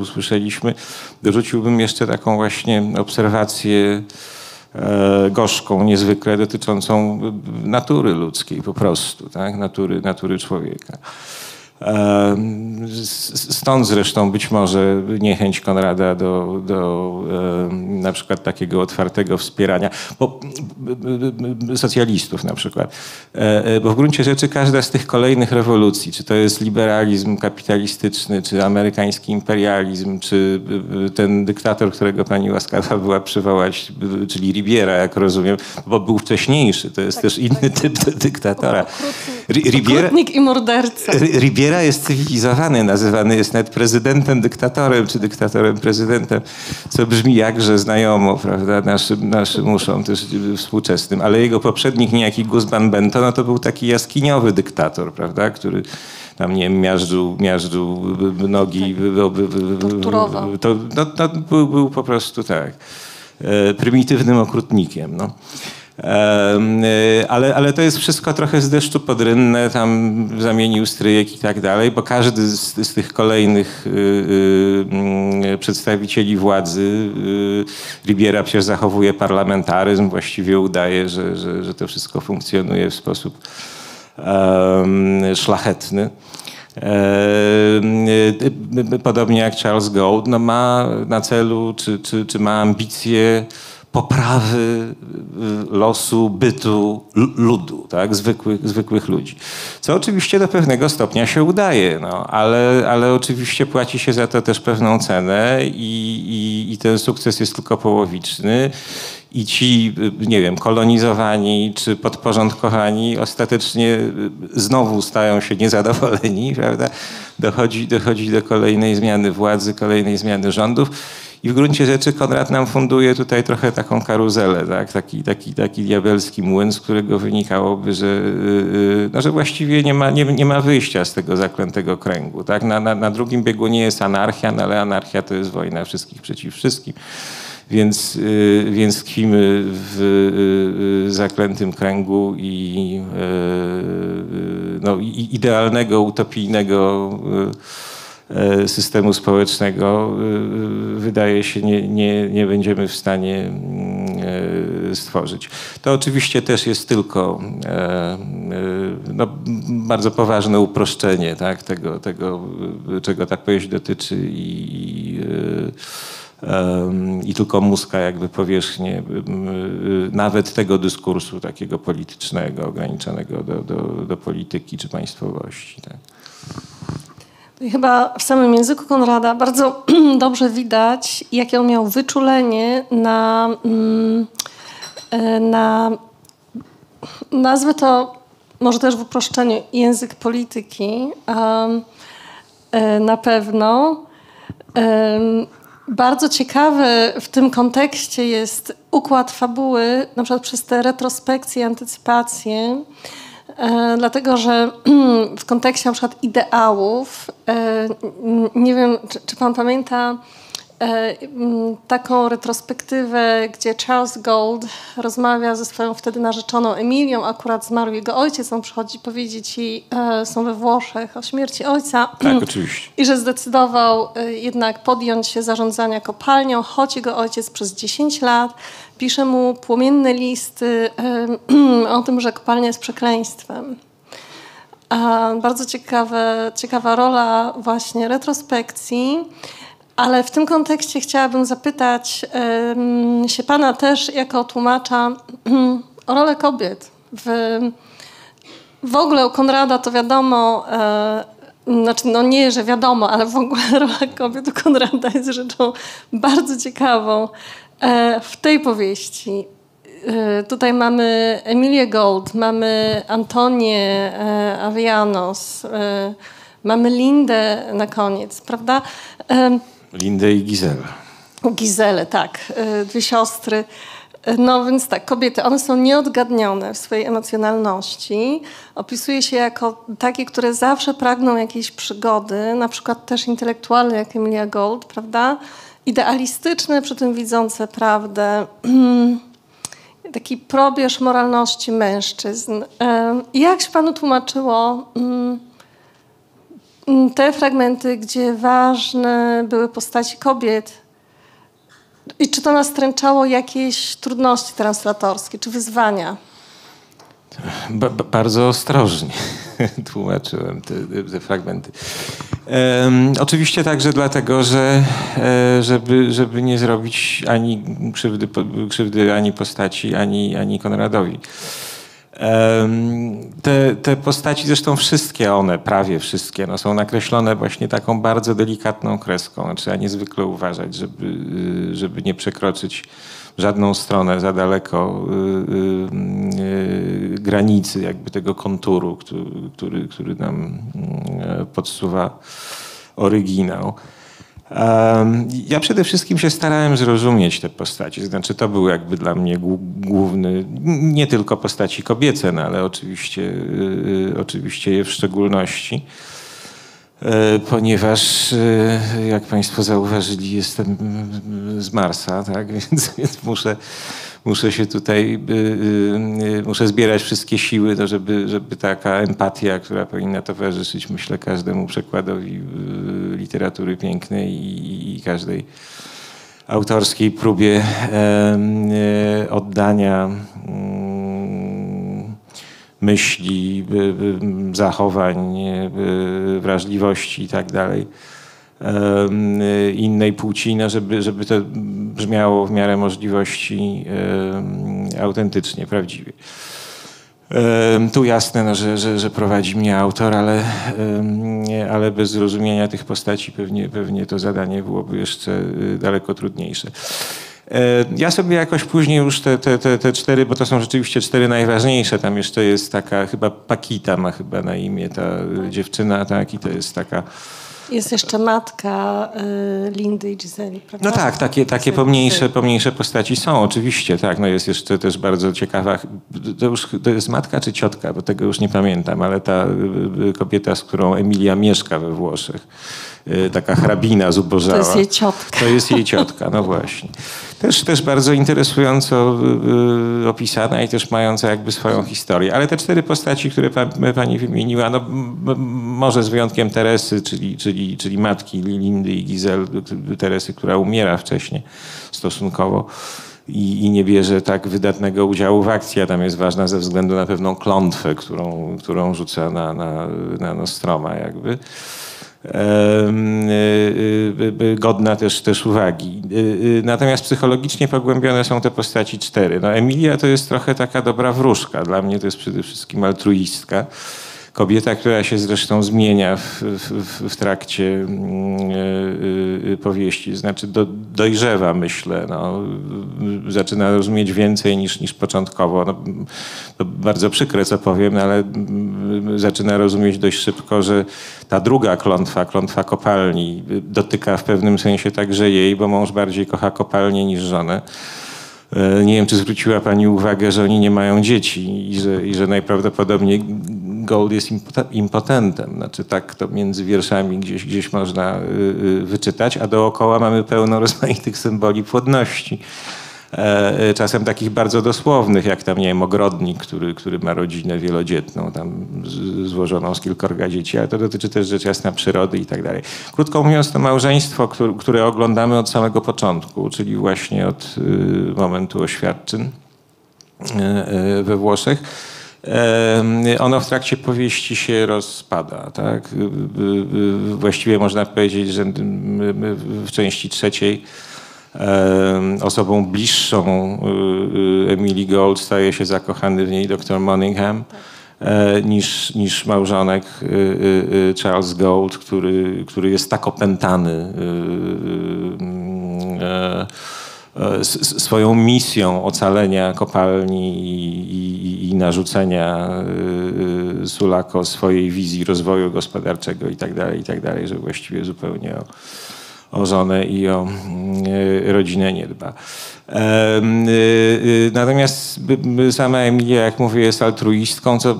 usłyszeliśmy. Dorzuciłbym jeszcze taką właśnie obserwację e, gorzką niezwykle dotyczącą natury ludzkiej po prostu, tak? natury, natury człowieka. Stąd zresztą być może niechęć Konrada do, do na przykład takiego otwartego wspierania bo, socjalistów na przykład. E, e, bo w gruncie rzeczy każda z tych kolejnych rewolucji, czy to jest liberalizm kapitalistyczny, czy amerykański imperializm, czy ten dyktator, którego pani łaskawa była przywołać, czyli Ribiera, jak rozumiem, bo był wcześniejszy, to jest tak, też inny tak. typ dyktatora. Ribiera, i morderca. Ribiera jest cywilizowany, nazywany jest nawet prezydentem, dyktatorem, czy dyktatorem, prezydentem, co brzmi jakże znajomo, prawda, naszym, naszym uszom też współczesnym. Ale jego poprzednik, niejaki Guzman Bento, no to był taki jaskiniowy dyktator, prawda, który tam, nie wiem, miażdżył, miażdżył nogi. Torturował. To, no, to był, był po prostu tak, e, prymitywnym okrutnikiem. No. Y, ale, ale to jest wszystko trochę z deszczu podrynne, tam zamienił stryjek i tak dalej, bo każdy z, z tych kolejnych y, y, przedstawicieli władzy, Ribiera przecież zachowuje parlamentaryzm, właściwie udaje, że, że, że to wszystko funkcjonuje w sposób szlachetny. Podobnie jak Charles Gould, no ma na celu, czy, czy, czy ma ambicje poprawy y, losu, bytu ludu, tak? zwykłych, zwykłych ludzi. Co oczywiście do pewnego stopnia się udaje, no, ale, ale oczywiście płaci się za to też pewną cenę i, i, i ten sukces jest tylko połowiczny. I ci, y, nie wiem, kolonizowani czy podporządkowani ostatecznie y, znowu stają się niezadowoleni, prawda? Dochodzi, dochodzi do kolejnej zmiany władzy, kolejnej zmiany rządów I w gruncie rzeczy Konrad nam funduje tutaj trochę taką karuzelę, tak? taki, taki, taki diabelski młyn, z którego wynikałoby, że, yy, no, że właściwie nie ma, nie, nie ma wyjścia z tego zaklętego kręgu. Tak? Na, na, na drugim biegu nie jest anarchia, no, ale anarchia to jest wojna wszystkich przeciw wszystkim. Więc, yy, więc tkwimy w zaklętym kręgu i no, idealnego, utopijnego systemu społecznego e, wydaje się nie, nie, nie będziemy w stanie mm, e, stworzyć. To oczywiście też jest tylko no, bardzo poważne uproszczenie tak, tego, tego, czego ta powieść dotyczy i, i tylko muska jakby powierzchnię nawet tego dyskursu takiego politycznego, ograniczonego do, do, do polityki czy państwowości. Tak. Chyba w samym języku Konrada bardzo dobrze widać, jakie on miał wyczulenie na, mm, e, na nazwę to może też w uproszczeniu język polityki e, na pewno. Bardzo ciekawy w tym kontekście jest układ fabuły, na przykład przez te retrospekcje, antycypacje. E, dlatego, że w kontekście na przykład ideałów, e, nie wiem, czy, czy pan pamięta e, taką retrospektywę, gdzie Charles Gold rozmawia ze swoją wtedy narzeczoną Emilią, akurat zmarł jego ojciec, on przychodzi powiedzieć jej, są we Włoszech, o śmierci ojca. Tak, oczywiście. I że zdecydował jednak podjąć się zarządzania kopalnią, choć jego ojciec przez 10 lat pisze mu płomienne listy o tym, że kopalnia jest przekleństwem. A bardzo ciekawe, ciekawa rola właśnie retrospekcji. Ale w tym kontekście chciałabym zapytać się Pana też jako tłumacza o rolę kobiet. W, w ogóle u Konrada to wiadomo, e, znaczy no nie, że wiadomo, ale w ogóle rola kobiet u Konrada jest rzeczą bardzo ciekawą. E, w tej powieści e, tutaj mamy Emilię Gold, mamy Antonię e, Avianos, mamy Lindę na koniec, prawda? Lindę i Gizelę. Gizelę, tak. Dwie siostry. No więc tak, kobiety, one są nieodgadnione w swojej emocjonalności. Opisuje się jako takie, które zawsze pragną jakiejś przygody, na przykład też intelektualne jak Emilia Gold, prawda? Idealistyczne, przy tym widzące prawdę. Taki probierz moralności mężczyzn. Jak się panu tłumaczyło mm, te fragmenty, gdzie ważne były postaci kobiet? I czy to nastręczało jakieś trudności translatorskie, czy wyzwania? Ba bardzo ostrożnie tłumaczyłem te, te fragmenty. Um, oczywiście także dlatego, że e, żeby, żeby nie zrobić ani krzywdy, krzywdy ani postaci, ani, ani Konradowi. Te, te postaci, zresztą wszystkie one, prawie wszystkie, no, są nakreślone właśnie taką bardzo delikatną kreską. Znaczy, trzeba niezwykle uważać, żeby, żeby nie przekroczyć żadną stronę za daleko y, y, y, granicy jakby tego konturu, który, który nam podsuwa oryginał. Ja przede wszystkim się starałem zrozumieć te postaci. Znaczy, to był jakby dla mnie główny, nie tylko postaci kobiece, no, ale oczywiście, oczywiście je w szczególności. E, ponieważ, e, jak Państwo zauważyli, jestem z Marsa, tak? więc, więc muszę, muszę się tutaj, e, muszę zbierać wszystkie siły, no żeby, żeby taka empatia, która powinna towarzyszyć, myślę, każdemu przekładowi literatury pięknej i, i każdej autorskiej próbie oddania myśli, zachowań, wrażliwości i tak innej płci, no żeby, żeby to brzmiało w miarę możliwości autentycznie, prawdziwie. Tu jasne, no, że, że, że, prowadzi mnie autor, ale, ale bez zrozumienia tych postaci pewnie, pewnie to zadanie byłoby jeszcze y, daleko trudniejsze. Ja sobie jakoś później już te, te, te, te cztery, bo to są rzeczywiście cztery najważniejsze, tam jeszcze jest taka chyba Pakita ma chyba na imię ta dziewczyna, tak, i to jest taka Jest jeszcze matka y, Lindy i Giseli, prawda? No tak, takie, takie pomniejsze, pomniejsze postaci są, oczywiście, tak. No jest jeszcze też bardzo ciekawa, to już to jest matka czy ciotka, bo tego już nie pamiętam, ale ta y, y, kobieta, z którą Emilia mieszka we Włoszech, taka hrabina zubożała. To jest jej ciotka. To jest jej ciotka, no właśnie. Też, też bardzo interesująco y, opisana i też mająca jakby swoją historię. Ale te cztery postaci, które pa, pani wymieniła, no, może z wyjątkiem Teresy, czyli, czyli, czyli matki Lindy i Gizel, Teresy, która umiera wcześniej stosunkowo i, i nie bierze tak wydatnego udziału w akcji, a tam jest ważna ze względu na pewną klątwę, którą, którą rzuca na, na, na Nostroma jakby. Y, y, godna też, też uwagi. Y, Natomiast psychologicznie pogłębione są te postaci cztery. No, Emilia to jest trochę taka dobra wróżka. Dla mnie to jest przede wszystkim altruistka. Kobieta, która się zresztą zmienia w, w, w trakcie mm, y, y, powieści, znaczy do, dojrzewa, myślę. No, zaczyna rozumieć więcej niż, niż początkowo. No, to bardzo przykre, co powiem, ale mm, zaczyna rozumieć dość szybko, że ta druga klątwa, klątwa kopalni, dotyka w pewnym sensie także jej, bo mąż bardziej kocha kopalnię niż żonę. E, Nie wiem, czy zwróciła Pani uwagę, że oni nie mają dzieci i że, i że najprawdopodobniej Gold jest impotentem. Znaczy tak to między wierszami gdzieś, gdzieś można y, y, wyczytać, a dookoła mamy pełno rozmaitych symboli płodności. E, e, Czasem takich bardzo dosłownych, jak tam, nie wiem, ogrodnik, który, który ma rodzinę wielodzietną, tam złożoną z kilkorga dzieci, ale to dotyczy też rzecz jasna przyrody i tak dalej. Krótko mówiąc, to małżeństwo, które, oglądamy od samego początku, czyli właśnie od y, momentu oświadczyn we Włoszech. Ono w trakcie powieści się rozpada. Tak? Y, y, y, Właściwie można powiedzieć, że w części trzeciej osobą bliższą Emily Gold staje się zakochany w niej dr Monningham e, niż, niż małżonek Charles Gold, który, który jest tak opętany swoją misją ocalenia kopalni i, i, i narzucenia y, y, Sulako swojej wizji rozwoju gospodarczego i dalej, i tak dalej, że właściwie zupełnie o, o żonę i o y, rodzinę nie dba. Y, y, Natomiast sama Emilia, jak mówię, jest altruistką, co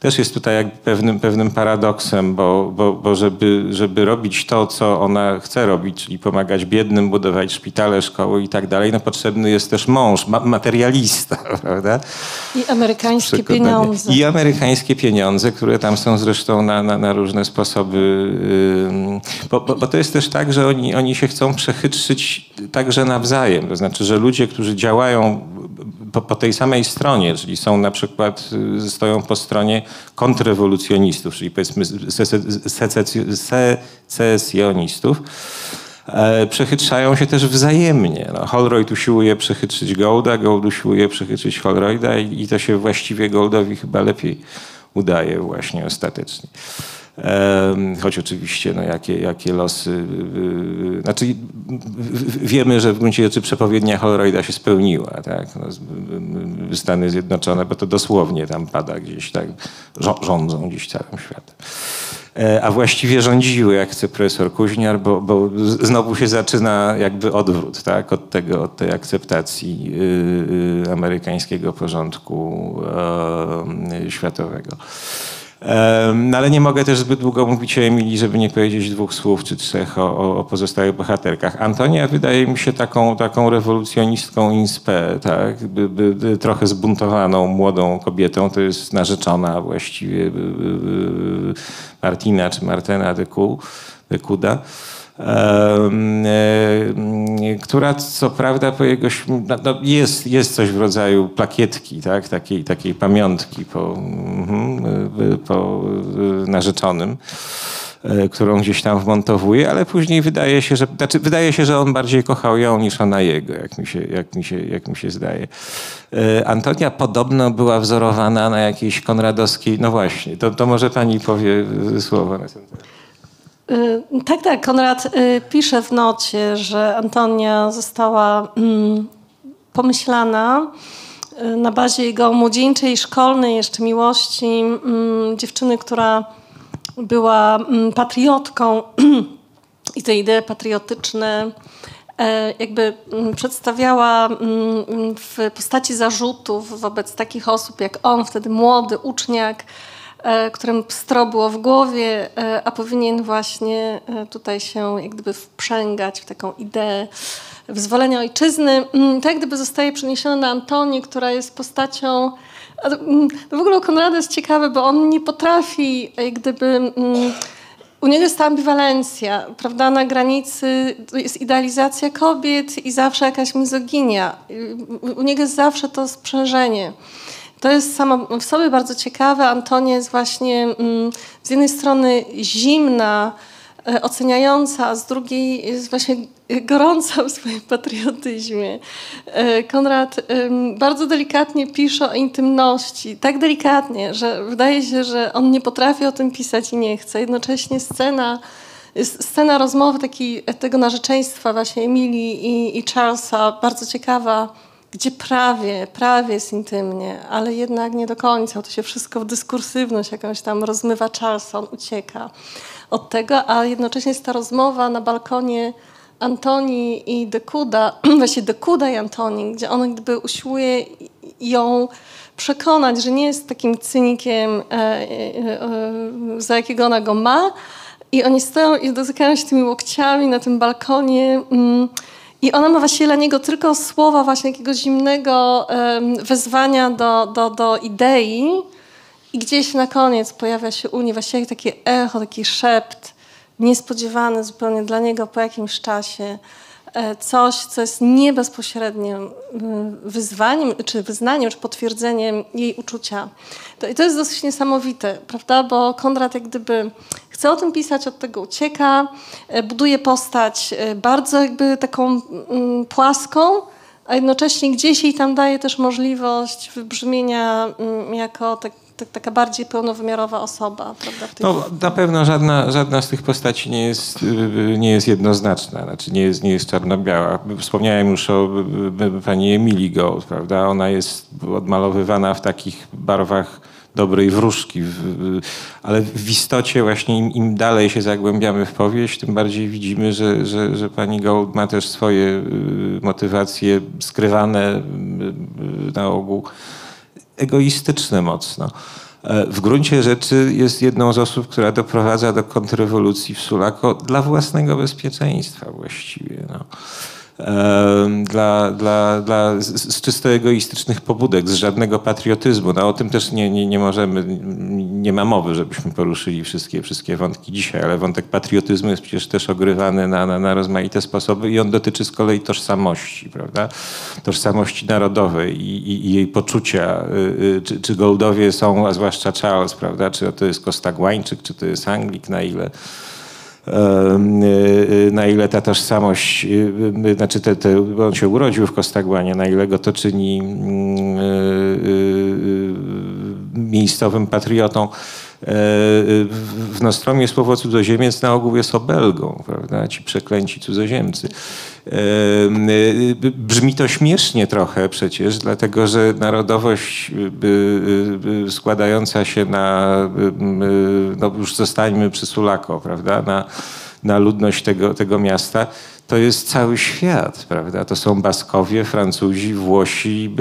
też jest tutaj jak pewnym, pewnym paradoksem, bo, bo, bo żeby, żeby robić to, co ona chce robić, czyli pomagać biednym, budować szpitale, szkoły i tak dalej, no potrzebny jest też mąż, ma, materialista, prawda? I amerykańskie pieniądze. I amerykańskie pieniądze, które tam są zresztą na, na, na różne sposoby. Bo, bo, bo to jest też tak, że oni, oni się chcą przechytrzyć także nawzajem. To znaczy, że ludzie, którzy działają po, po tej samej stronie, czyli są na przykład, y, stoją po stronie kontrrewolucjonistów, czyli powiedzmy sece- secesjo- secesjonistów, e, przechytrzają się też wzajemnie. No, Holroyd usiłuje przechytrzyć Golda, Gold usiłuje przechytrzyć Holroyda i, i to się właściwie Goldowi chyba lepiej udaje właśnie ostatecznie. Choć oczywiście, no, jakie, jakie losy. yy, Znaczy, w- w- wiemy, że w gruncie rzeczy przepowiednia Holroyda się spełniła. Tak? No, yy, Stany Zjednoczone, bo to dosłownie tam pada gdzieś, tak, rządzą gdzieś całym światem. E, A właściwie rządziły, jak chce profesor Kuźniar, bo, bo znowu się zaczyna jakby odwrót tak? od, tego, od tej akceptacji y, y, amerykańskiego porządku e, światowego. No ale nie mogę też zbyt długo mówić o Emilii, żeby nie powiedzieć dwóch słów czy trzech o, o, pozostałych bohaterkach. Antonia wydaje mi się taką, taką rewolucjonistką in spe, tak? By, by, trochę zbuntowaną młodą kobietą. To jest narzeczona właściwie by, by, by Martina czy Martena de Kuda. E, która co prawda po jego no, no, jest, jest coś w rodzaju plakietki, tak? takiej, takiej pamiątki po, mhm, po narzeczonym, e, którą gdzieś tam wmontowuje, ale później wydaje się, że, znaczy wydaje się, że on bardziej kochał ją niż ona jego, jak mi się, jak mi się, jak mi się zdaje. E, Antonia podobno była wzorowana na jakiejś konradowskiej, no właśnie, to, to może pani powie y, słowo na ten temat. Y, Tak, tak. Konrad y, pisze w nocie, że Antonia została mm, pomyślana y, na bazie jego młodzieńczej, szkolnej jeszcze miłości mm, dziewczyny, która była mm, patriotką i te idee patriotyczne e, jakby przedstawiała w postaci zarzutów wobec takich osób jak on, wtedy młody uczniak, którym pstro było w głowie, e, a powinien właśnie tutaj się jak gdyby wprzęgać w taką ideę wyzwolenia ojczyzny. Tak jak gdyby zostaje przeniesiona na Antonię, która jest postacią w ogóle Konrada jest ciekawy, bo on nie potrafi jak gdyby u niego jest ta ambiwalencja, prawda? Na granicy jest idealizacja kobiet i zawsze jakaś mizoginia. U niego jest zawsze to sprzężenie. To jest samo w sobie bardzo ciekawe. Antonia jest właśnie mm, z jednej strony zimna, E, oceniająca, a z drugiej jest właśnie gorąca w swoim patriotyzmie. E, Konrad bardzo delikatnie pisze o intymności, tak delikatnie, że wydaje się, że on nie potrafi o tym pisać i nie chce. Jednocześnie scena, scena rozmowy taki, tego narzeczeństwa właśnie Emilii i, i Charlesa, bardzo ciekawa, gdzie prawie, prawie jest intymnie, ale jednak nie do końca. To się wszystko w dyskursywność jakąś tam rozmywa Charlesa, on ucieka od tego, a jednocześnie jest ta rozmowa na balkonie Antoni i Dekuda, właśnie Dekuda i Antoni, gdzie on gdyby usiłuje ją przekonać, że nie jest takim cynikiem, e, e, e, za jakiego ona go ma. I oni stoją i dotykają się tymi łokciami na tym balkonie. I ona ma właśnie dla niego tylko słowa właśnie jakiegoś zimnego wezwania do, do, do idei, i gdzieś na koniec pojawia się u niej właściwie takie echo, taki szept, niespodziewany zupełnie dla niego po jakimś czasie. E, coś, co jest nie bezpośrednim mm, wyzwaniem, czy wyznaniem, czy potwierdzeniem jej uczucia. To, I to jest dosyć niesamowite, prawda? Bo Konrad jak gdyby chce o tym pisać, od tego ucieka, e, buduje postać e, bardzo jakby taką mm, płaską, a jednocześnie gdzieś jej tam daje też możliwość wybrzmienia mm, jako tak, taka bardziej pełnowymiarowa osoba. Prawda, no, na pewno żadna, żadna z tych postaci nie jest, nie jest jednoznaczna, znaczy nie jest, nie jest czarno-biała. Wspomniałem już o pani Emilii Gold, prawda? Ona jest odmalowywana w takich barwach dobrej wróżki. Ale w istocie właśnie im, im, dalej się zagłębiamy w powieść, tym bardziej widzimy, że, że, że pani Gold ma też swoje y, motywacje skrywane y, y, na ogół egoistyczne mocno. E, w gruncie rzeczy jest jedną z osób, która doprowadza do kontrrewolucji w Sulako dla własnego bezpieczeństwa właściwie. No dla, dla, dla, z, czysto egoistycznych pobudek, z żadnego patriotyzmu. No, o tym też nie, nie, nie możemy, nie ma mowy, żebyśmy poruszyli wszystkie, wszystkie wątki dzisiaj, ale wątek patriotyzmu jest przecież też ogrywany na, na, na rozmaite sposoby i on dotyczy z kolei tożsamości, prawda? Tożsamości narodowej i, i, i jej poczucia, y, y, czy, czy Goldowie są, a zwłaszcza Charles, prawda? Czy to jest Kostagłańczyk, czy to jest Anglik, na ile na ile ta tożsamość, y, znaczy te, te, on się urodził w Kostagłanie, na ile go to czyni mm, miejscowym patriotą. W Nostromie słowo cudzoziemiec na ogół jest obelgą, prawda? Ci przeklęci cudzoziemcy. Brzmi to śmiesznie trochę przecież, dlatego że narodowość składająca się na, no już zostańmy przy Sulako, prawda? Na, na ludność tego, tego miasta, to jest cały świat, prawda? To są Baskowie, Francuzi, Włosi,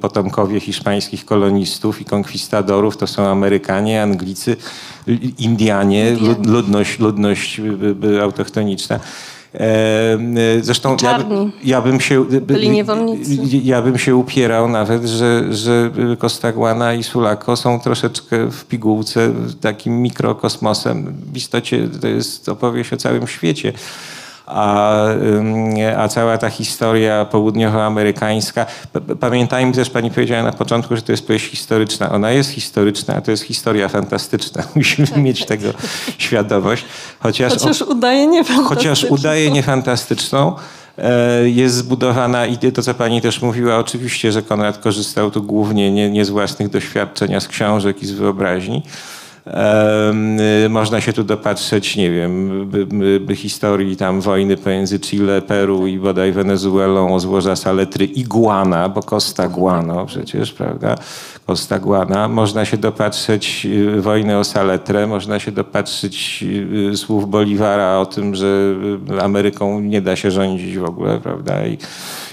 potomkowie hiszpańskich kolonistów i konkwistadorów, to są Amerykanie, Anglicy, Indianie, ludność, ludność autochtoniczna. Zresztą ja, ja, bym się, ja bym się upierał nawet, że, że Kostagłana i Sulako są troszeczkę w pigułce takim mikrokosmosem. W istocie to jest opowieść o całym świecie a, a cała ta historia południowoamerykańska. Pamiętajmy też, pani powiedziała na początku, że to jest powieść historyczna. Ona jest historyczna, a to jest historia fantastyczna. Musimy tak. mieć tego świadomość. Chociaż, chociaż udaje niefantastyczną. Chociaż udaje niefantastyczną e, jest zbudowana i to, co pani też mówiła, oczywiście, że Konrad korzystał tu głównie nie, nie z własnych doświadczeń, a z książek i z wyobraźni. Y, można się tu dopatrzeć, nie wiem, historii tam wojny pomiędzy Chile, Peru i bodaj Wenezuelą o złoża saletry iguana, bo Costa Guano przecież, prawda? Ostagłana. Można się dopatrzeć y, wojny o Saletrę, można się dopatrzeć y, słów Boliwara o tym, że Ameryką nie da się rządzić w ogóle, prawda? I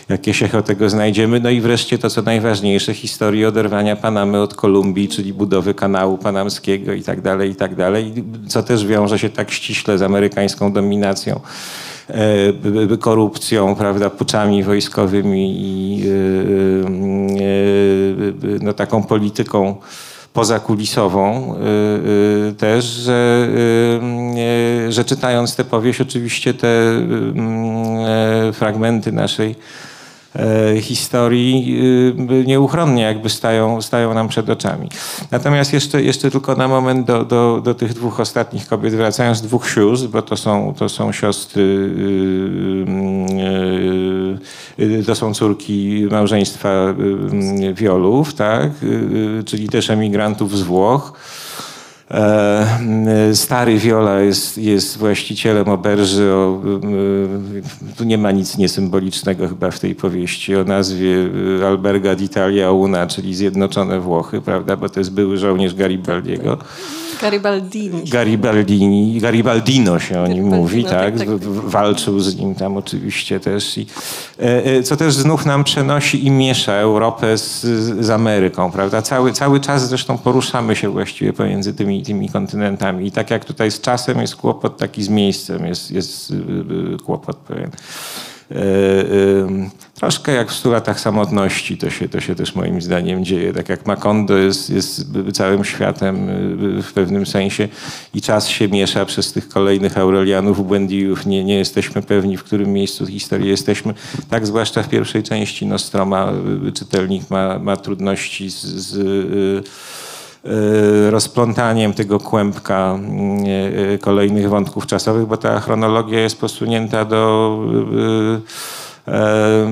jakieś echo tego znajdziemy. No i wreszcie to, co najważniejsze, historię oderwania Panamy od Kolumbii, czyli budowy kanału panamskiego i tak dalej, i tak dalej, co też wiąże się tak ściśle z amerykańską dominacją e, korupcją, prawda, puczami wojskowymi i e, e, no, taką polityką pozakulisową też, że, że czytając tę powieść oczywiście te fragmenty naszej historii y, nieuchronnie jakby stają, stają nam przed oczami. Natomiast jeszcze, jeszcze tylko na moment do, do, do tych dwóch ostatnich kobiet, wracając dwóch sióstr, bo to są, to są siostry, y, y, to są córki małżeństwa Wiolów, tak? czyli też emigrantów z Włoch. E, stary Viola jest, jest właścicielem oberży. O, e, tu nie ma nic niesymbolicznego chyba w tej powieści o nazwie e, Alberga d'Italia Una, czyli Zjednoczone Włochy, prawda? Bo to jest były żołnierz Garibaldiego. Garibaldini. Garibaldini, Garibaldino się o nim mówi, tak? tak, tak, Walczył z nim tam oczywiście też. I, co też znów nam przenosi i miesza Europę z, z Ameryką, prawda? Cały, cały czas zresztą poruszamy się właściwie pomiędzy tymi tymi kontynentami. I tak jak tutaj z czasem jest kłopot, taki z miejscem jest, jest y, kłopot pewien. E, troszkę jak w 100 latach samotności to się, to się też moim zdaniem dzieje. Tak jak Macondo jest, jest całym światem y, w pewnym sensie i czas się miesza przez tych kolejnych Aurelianów, Błędijów. Nie, nie jesteśmy pewni, w którym miejscu historii jesteśmy. Tak zwłaszcza w pierwszej części Nostroma czytelnik ma, ma trudności z, z rozplątaniem tego kłębka y, y, kolejnych wątków czasowych, bo ta chronologia jest posunięta do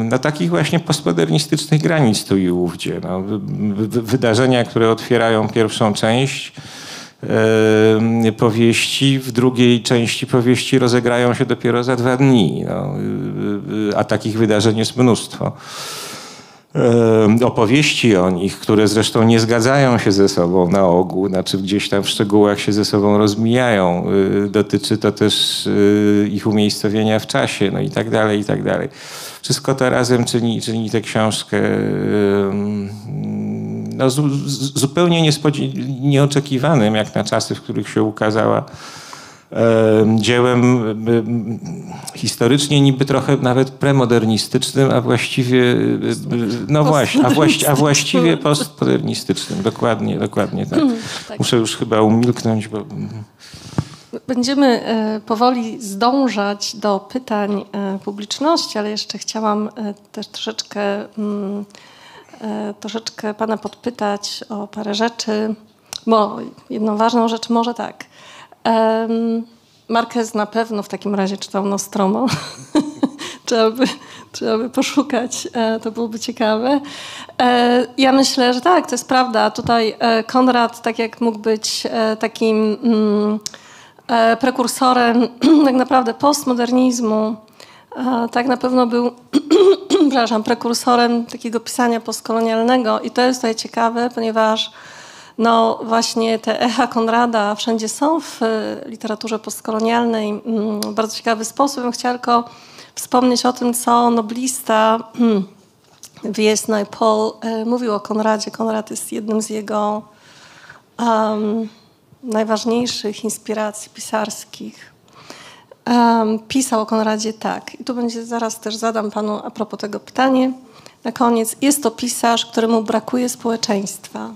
no, takich właśnie postmodernistycznych granic tu i ówdzie. No, wydarzenia, które otwierają pierwszą część powieści, w drugiej części powieści rozegrają się dopiero za dwa dni. No, a takich wydarzeń jest mnóstwo opowieści o nich, które zresztą nie zgadzają się ze sobą na ogół, znaczy gdzieś tam w szczegółach się ze sobą rozmijają. Y, dotyczy to też y, ich umiejscowienia w czasie, no i tak dalej, i tak dalej. Wszystko to razem czyni, czyni tę książkę no, zupełnie nieoczekiwanym, jak na czasy, w których się ukazała dziełem historycznie niby trochę nawet premodernistycznym, a właściwie no właśnie, a, właści, a właściwie postmodernistycznym. Dokładnie, dokładnie tak. Mm, tak. Muszę już chyba umilknąć, bo... Będziemy e, powoli zdążać do pytań e, publiczności, ale jeszcze chciałam e, też troszeczkę, mm, troszeczkę Pana podpytać o parę rzeczy. Bo jedną ważną rzecz może tak. Um, Marquez na pewno w takim razie czytał Nostromo. trzeba, by, trzeba by poszukać, e, to byłoby ciekawe. E, ja myślę, że tak, to jest prawda. Tutaj e, Konrad, tak jak mógł być takim mm, prekursorem tak naprawdę postmodernizmu, tak na pewno był przepraszam, prekursorem takiego pisania postkolonialnego i to jest tutaj ciekawe, ponieważ no właśnie te echa Konrada wszędzie są w e, literaturze postkolonialnej mm, w bardzo ciekawy sposób. Ja chciałam tylko wspomnieć o tym, co noblista W.S. Naipaul e, mówił o Konradzie. Konrad jest jednym z jego um, najważniejszych inspiracji pisarskich. Um, pisał o Konradzie tak. I tu będzie zaraz też zadam panu a propos tego pytanie. Na koniec. Jest to pisarz, któremu brakuje społeczeństwa.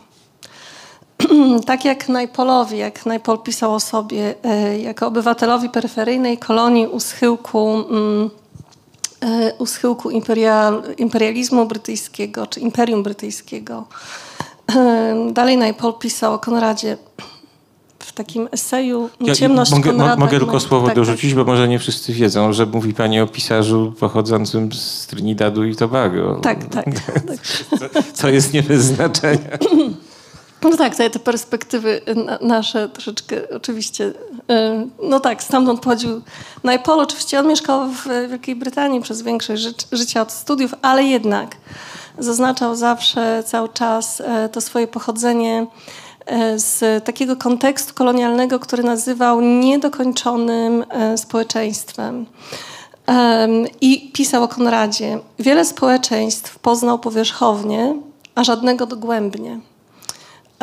tak jak Najpolowi, jak Najpol pisał o sobie, e, jako obywatelowi peryferyjnej kolonii u schyłku, mm, e, u schyłku imperial, imperializmu brytyjskiego, czy imperium brytyjskiego. E, dalej Najpol pisał o Konradzie w takim eseju Ciemność ja, mogę, Konrada. Mogę tylko słowo tak, dorzucić, tak. bo może nie wszyscy wiedzą, że mówi Pani o pisarzu pochodzącym z Trinidadu i Tobago. Tak, tak. co, co jest nie bez znaczenia. No tak, te, perspektywy nasze troszeczkę oczywiście, y, no tak, stamtąd pochodził Najpol. Oczywiście on mieszkał w Wielkiej Brytanii przez większość ży życia od studiów, ale jednak zaznaczał zawsze cały czas to swoje pochodzenie z takiego kontekstu kolonialnego, który nazywał niedokończonym społeczeństwem. I pisał o Konradzie. Wiele społeczeństw poznał powierzchownie, a żadnego dogłębnie.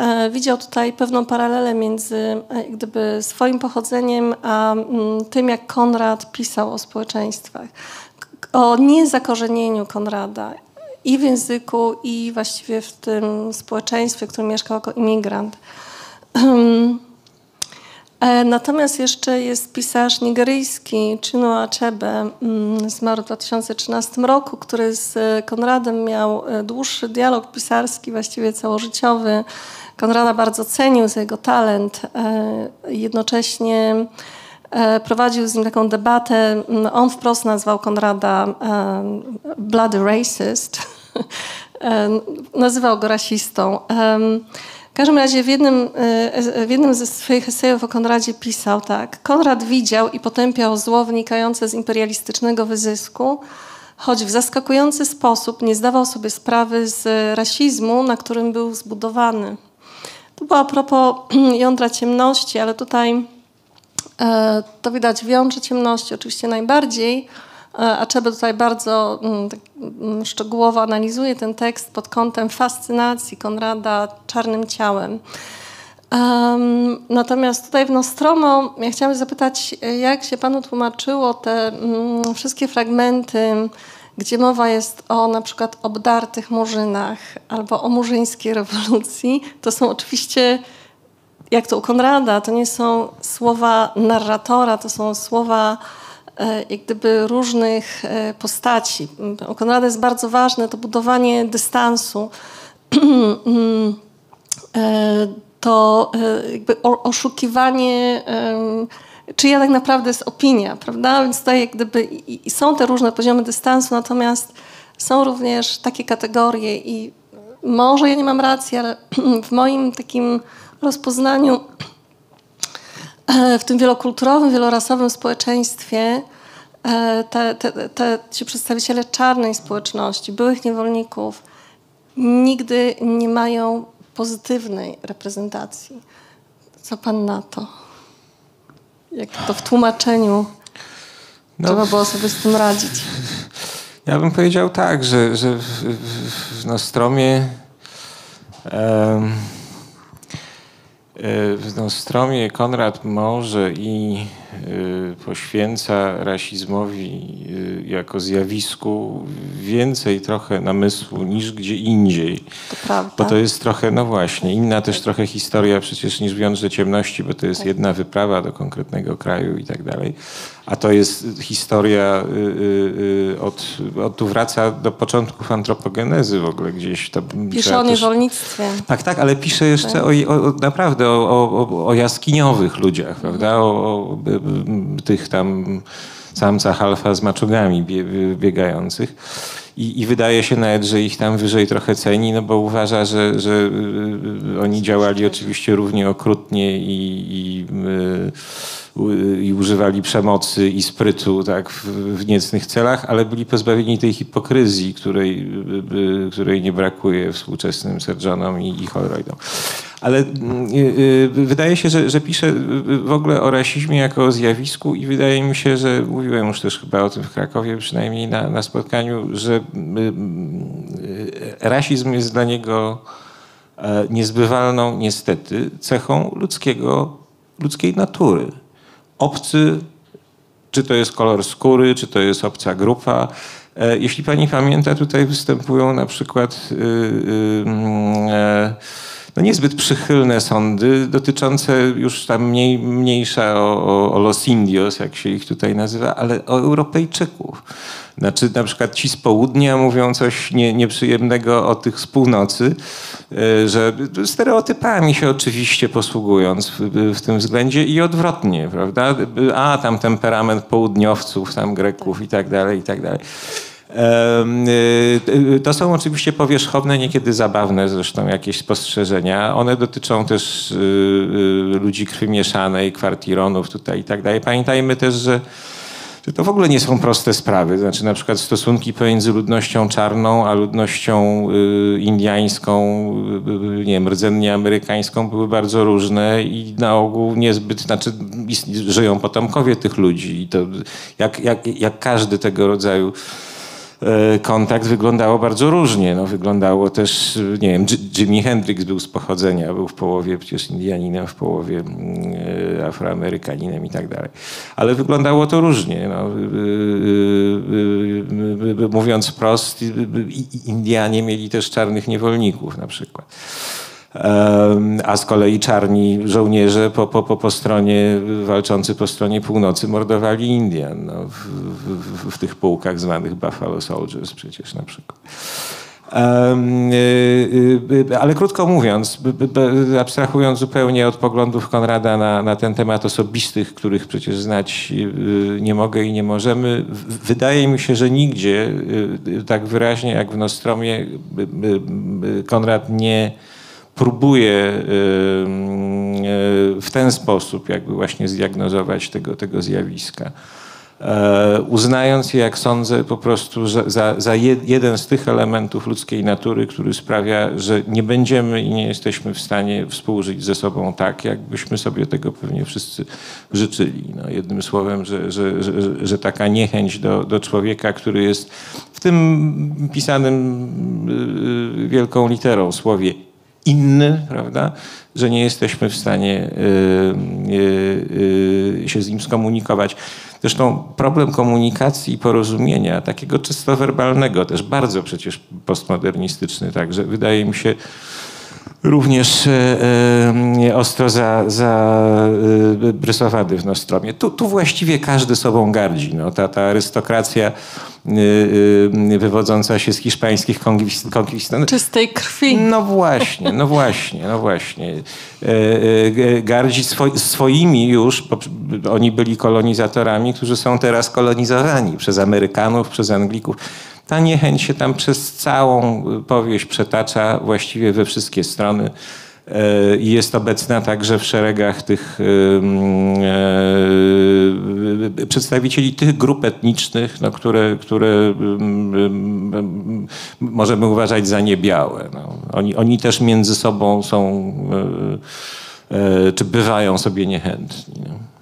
E, widział tutaj pewną paralelę między e, gdyby swoim pochodzeniem a mm, tym, jak Konrad pisał o społeczeństwach. O niezakorzenieniu Konrada i w języku, i właściwie w tym społeczeństwie, w którym mieszkał jako imigrant. E, natomiast jeszcze jest pisarz nigeryjski Chinua Achebe, mm, zmarł w 2013 roku, który z Konradem miał dłuższy dialog pisarski, właściwie całożyciowy. Konrada bardzo cenił za jego talent. E, jednocześnie e, prowadził z nim taką debatę. On wprost nazwał Konrada e, bloody racist. Nazywał go rasistą. W każdym razie w jednym, w jednym ze swoich esejów o Konradzie pisał tak. Konrad widział i potępiał zło wynikające z imperialistycznego wyzysku, choć w zaskakujący sposób nie zdawał sobie sprawy z rasizmu, na którym był zbudowany. To było a propos jądra ciemności, ale tutaj e, to widać w jądrze ciemności oczywiście najbardziej, e, a Czebe tutaj bardzo mm, tak, mm, szczegółowo analizuje ten tekst pod kątem fascynacji Konrada czarnym ciałem. Natomiast tutaj w Nostromo ja chciałam zapytać, jak się panu tłumaczyło te um, wszystkie fragmenty gdzie mowa jest o na przykład obdartych murzynach albo o murzyńskiej rewolucji, to są oczywiście, jak to u Konrada, to nie są słowa narratora, to są słowa e, jak gdyby różnych e, postaci. U Konrada jest bardzo ważne to budowanie dystansu, e, to jakby oszukiwanie czyja tak naprawdę jest opinia, prawda? Więc tutaj jak gdyby i, i są te różne poziomy dystansu, natomiast są również takie kategorie i może ja nie mam racji, ale w moim takim rozpoznaniu w tym wielokulturowym, wielorasowym społeczeństwie e, te, te, te, ci przedstawiciele czarnej społeczności, byłych niewolników, nigdy nie mają pozytywnej reprezentacji. Co pan na to? Jak to w tłumaczeniu no, trzeba było sobie z tym radzić? Ja bym powiedział tak, że, że w, w, w Nostromie um, w Nostromie Konrad może i poświęca rasizmowi y, jako zjawisku więcej trochę namysłu niż gdzie indziej. To prawda. Bo to jest trochę, no właśnie, inna też trochę historia przecież niż w Jądrze Ciemności, bo to jest tak. jedna wyprawa do konkretnego kraju i tak dalej. A to jest historia, y, od, od tu wraca do początków antropogenezy w ogóle gdzieś. To pisze o niewolnictwie. Też... Tak, tak, ale pisze jeszcze tak. o, o, naprawdę o, o, o jaskiniowych ludziach, prawda? O tych tam samcach alfa z maczugami biegających. I, I, wydaje się nawet, że ich tam wyżej trochę ceni, no bo uważa, że, że y, oni działali oczywiście równie okrutnie i, i, y, i używali przemocy i sprytu tak, w, w niecnych celach, ale byli pozbawieni tej hipokryzji, której, y, której nie brakuje współczesnym Sergeanom i, i Holroydom. Ale mm, y, y, wydaje się, że, że piszę y, w ogóle o rasizmie jako o zjawisku i wydaje mi się, że mówiłem już też chyba o tym w Krakowie, przynajmniej na, na spotkaniu, że rasizm jest dla niego e, niezbywalną niestety cechą ludzkiego, ludzkiej natury. Obcy, czy to jest kolor skóry, czy to jest obca grupa, e, jeśli pani pamięta, tutaj występują na przykład yy, yy, no niezbyt przychylne sądy dotyczące już tam mniej, mniejsza o, o, o Los Indios, jak się ich tutaj nazywa, ale o Europejczyków. Znaczy na przykład ci z południa mówią coś nie, nieprzyjemnego o tych z północy, e, że stereotypami się oczywiście posługując w, w, tym względzie i odwrotnie, prawda? A tam temperament południowców, tam Greków i tak dalej, i tak dalej. Y, to są oczywiście powierzchowne, niekiedy zabawne zresztą jakieś spostrzeżenia. One dotyczą też y, y, ludzi krwi mieszanej, kwartironów tutaj i tak dalej. Pamiętajmy też, że to w ogóle nie są proste sprawy. Znaczy na przykład stosunki pomiędzy ludnością czarną a ludnością y, indiańską, y, nie wiem, rdzennie amerykańską były bardzo różne i na ogół niezbyt, znaczy żyją potomkowie tych ludzi i to jak, jak, jak każdy tego rodzaju kontakt wyglądało bardzo różnie. No, wyglądało też, nie wiem, Jimi Hendrix był z pochodzenia, był w połowie przecież Indianinem, w połowie mm, e, Afroamerykaninem i tak dalej. Ale wyglądało to różnie. No. E, mówiąc wprost, Indianie mieli też czarnych niewolników na przykład a z kolei czarni żołnierze po, po, po stronie, walczący po stronie północy mordowali Indian no, w, w, w, tych pułkach zwanych Buffalo Soldiers przecież na przykład. Um, ale krótko mówiąc, abstrahując zupełnie od poglądów Konrada na, na, ten temat osobistych, których przecież znać y, nie mogę i nie możemy, wydaje mi się, że nigdzie tak wyraźnie jak w Nostromie Konrad nie próbuje y, y, w ten sposób jakby właśnie zdiagnozować tego, tego zjawiska. E, uznając je, jak sądzę, po prostu za, za, za, jeden z tych elementów ludzkiej natury, który sprawia, że nie będziemy i nie jesteśmy w stanie współżyć ze sobą tak, jakbyśmy sobie tego pewnie wszyscy życzyli. No, jednym słowem, że, że, że, że taka niechęć do, do człowieka, który jest w tym pisanym y, wielką literą słowie inny, prawda, że nie jesteśmy w stanie y, y, y, się z nim skomunikować. Zresztą problem komunikacji i porozumienia, takiego czysto werbalnego, też bardzo przecież postmodernistyczny, także wydaje mi się również e, e, ostro za, zabrysowany w Nostromie. Tu, tu właściwie każdy sobą gardzi. No, ta, ta arystokracja Y, y, wywodząca się z hiszpańskich konkwistadorów. Czystej krwi. No właśnie, no właśnie, no właśnie. E, e, gardzi swoimi już, bo oni byli kolonizatorami, którzy są teraz kolonizowani przez Amerykanów, przez Anglików. Ta niechęć się tam przez całą powieść przetacza właściwie we wszystkie strony i jest obecna także w szeregach tych e, przedstawicieli tych grup etnicznych, no, które, które możemy uważać za niebiałe. No. Oni, oni też między sobą są, e, e, czy bywają sobie niechętni. No.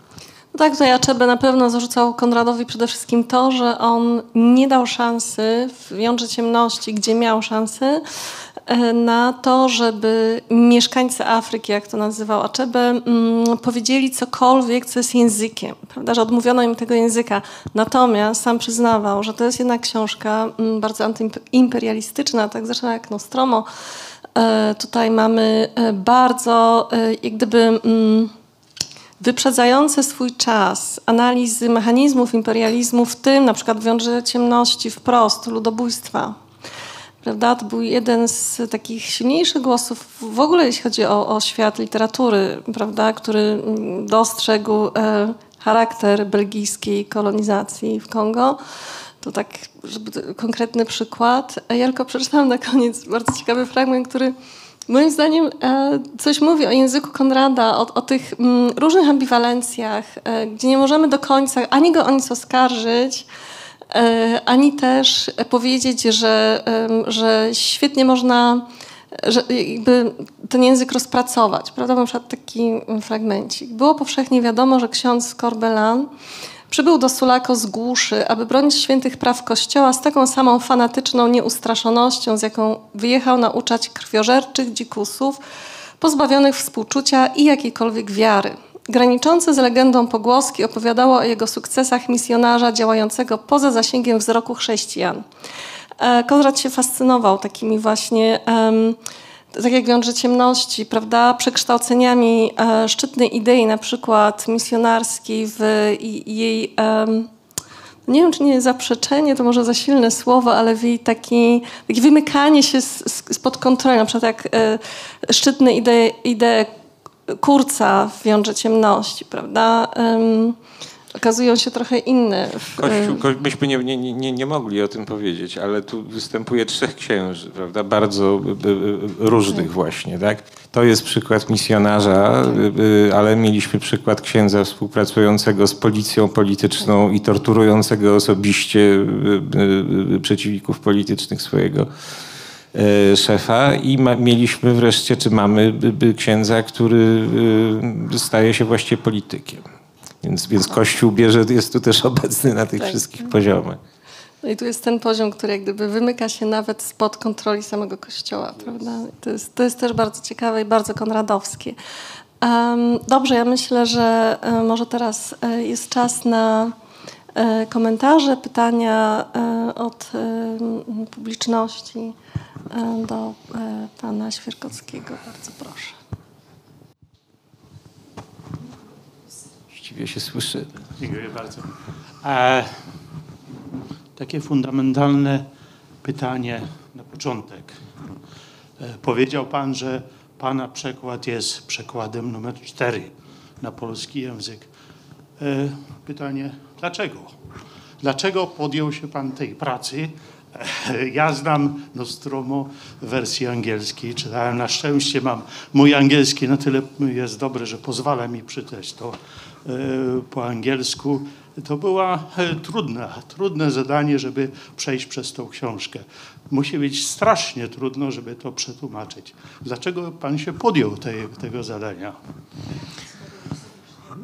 No tak, to Jaczebe na pewno zarzucał Konradowi przede wszystkim to, że on nie dał szansy w jądrze ciemności, gdzie miał szansy, E, na to, żeby mieszkańcy Afryki, jak to nazywał Achebe, mm, powiedzieli cokolwiek, co jest językiem, prawda, że odmówiono im tego języka. Natomiast sam przyznawał, że to jest jednak książka mm, bardzo antyimperialistyczna, tak zresztą jak Nostromo. E, tutaj mamy e, bardzo jak gdyby mm, wyprzedzające swój czas analizy mechanizmów imperializmu, w tym na przykład wiąże ciemności wprost, ludobójstwa, Prawda? To był jeden z takich silniejszych głosów w ogóle, jeśli chodzi o, o świat literatury, prawda? który dostrzegł e, charakter belgijskiej kolonizacji w Kongo. To tak, żeby konkretny przykład. Ja tylko przeczytałam na koniec bardzo ciekawy fragment, który moim zdaniem e, coś mówi o języku Konrada, o, o tych mm, różnych ambiwalencjach, e, gdzie nie możemy do końca ani go o nic oskarżyć, E, ani też powiedzieć, że, że świetnie można że jakby ten język rozpracować. Prawda? Na przykład taki fragmencik. Było powszechnie wiadomo, że ksiądz Corbelan przybył do Sulako z głuszy, aby bronić świętych praw Kościoła z taką samą fanatyczną nieustraszonością, z jaką wyjechał nauczać krwiożerczych dzikusów, pozbawionych współczucia i jakiejkolwiek wiary. Graniczące z legendą pogłoski opowiadało o jego sukcesach misjonarza działającego poza zasięgiem wzroku chrześcijan. E, Konrad się fascynował takimi właśnie, tak jak wiąże ciemności, prawda, przekształceniami e, szczytnej idei, na przykład misjonarskiej w jej nie wiem, czy nie zaprzeczenie, to może za silne słowo, ale w jej taki, takie wymykanie się spod kontroli, na przykład jak e, szczytne idee, idee kurca w wiąże ciemności, prawda? Okazują się trochę inne. W, Kościół, ko, myśmy nie, nie, nie, nie mogli o tym powiedzieć, ale tu występuje trzech księży, prawda, bardzo y, y, różnych właśnie, tak? To jest przykład misjonarza, y, ale mieliśmy przykład księdza współpracującego z policją polityczną i torturującego osobiście przeciwników politycznych swojego szefa i ma, mieliśmy wreszcie, czy mamy księdza, który staje się właściwie politykiem. Więc, więc Kościół bierze, jest tu też obecny na tych tak. wszystkich poziomach. No i tu jest ten poziom, który jak gdyby wymyka się nawet spod kontroli samego Kościoła, prawda? To jest, to jest też bardzo ciekawe i bardzo konradowskie. Um, dobrze, ja myślę, że um, może teraz um, jest czas na komentarze, pytania od publiczności do pana Świerkowskiego. Bardzo proszę. Właściwie się słyszy. Dziękuję bardzo. E, takie fundamentalne pytanie na początek. E, powiedział Pan, że Pana przekład jest przekładem numer cztery na polski język. E, pytanie, dlaczego? Dlaczego podjął się Pan tej pracy? E, ja znam Nostromo w wersji angielskiej, czytałem na szczęście, mam mój angielski na tyle jest dobry, że pozwala mi przeczytać to po angielsku. To było e, trudne, trudne zadanie, żeby przejść przez tą książkę. Musi być strasznie trudno, żeby to przetłumaczyć. Dlaczego pan się podjął tej, tego zadania?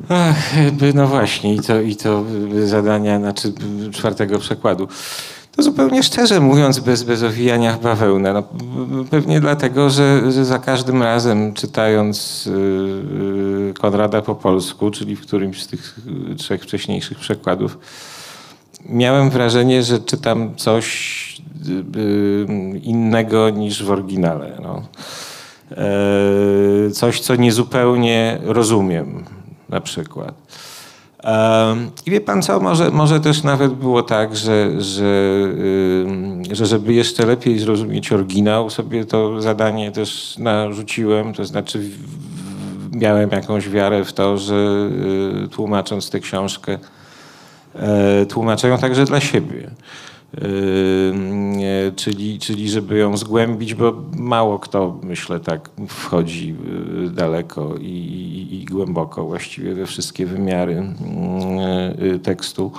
Ach, no właśnie, i to, i to zadania, znaczy czwartego przekładu. To zupełnie szczerze mówiąc, bez, bez owijania w bawełnę. No, pewnie dlatego, że, że za każdym razem czytając yy, Konrada po polsku, czyli w którymś z tych trzech wcześniejszych przekładów, miałem wrażenie, że czytam coś yy, innego niż w oryginale. No. Yy, coś, co niezupełnie rozumiem na przykład. I wie pan co, może, może też nawet było tak, że, że, że żeby jeszcze lepiej zrozumieć oryginał, sobie to zadanie też narzuciłem, to znaczy miałem jakąś wiarę w to, że y, tłumacząc tę książkę, e, tłumaczę ją także dla siebie. Yy, czyli, czyli żeby ją zgłębić, bo mało kto, myślę, tak wchodzi yy, daleko i, i, i głęboko właściwie we wszystkie wymiary yy, tekstu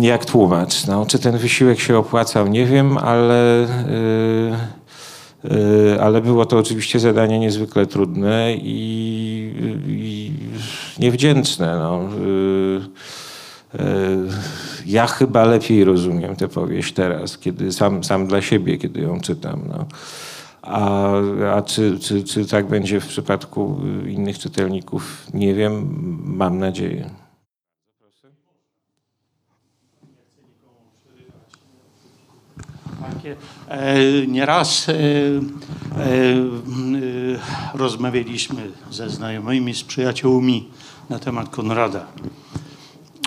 jak tłumacz. No, czy ten wysiłek się opłacał, nie wiem, ale, ale było to oczywiście zadanie niezwykle trudne i, i niewdzięczne. No. Ja chyba lepiej rozumiem tę powieść teraz, kiedy sam, sam dla siebie, kiedy ją czytam. No. A, a czy, czy, czy tak będzie w przypadku innych czytelników? Nie wiem, mam nadzieję. E, nieraz e, e, rozmawialiśmy ze znajomymi, z przyjaciółmi na temat Konrada.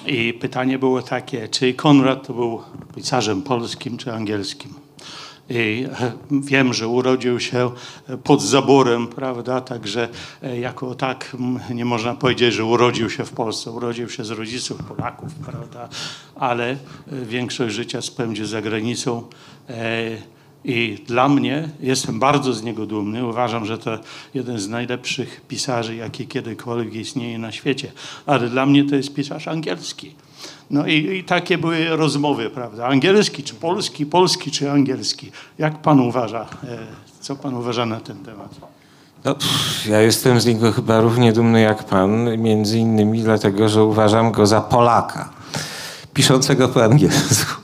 I pytanie było takie, czy Konrad był pisarzem polskim czy angielskim? I e, wiem, że urodził się pod zaborem, prawda? Także e, jako tak nie można powiedzieć, że urodził się w Polsce. Urodził się z rodziców Polaków, prawda? Ale e, większość życia spędził za granicą. I dla mnie, jestem bardzo z niego dumny, uważam, że to jeden z najlepszych pisarzy, jaki kiedykolwiek istnieje na świecie. Ale dla mnie to jest pisarz angielski. No i, i, takie były rozmowy, prawda? Angielski czy polski, polski czy angielski. Jak pan uważa, e, co pan uważa na ten temat? No, pff, ja jestem z niego chyba równie dumny jak pan, między innymi dlatego, że uważam go za Polaka, piszącego po angielsku.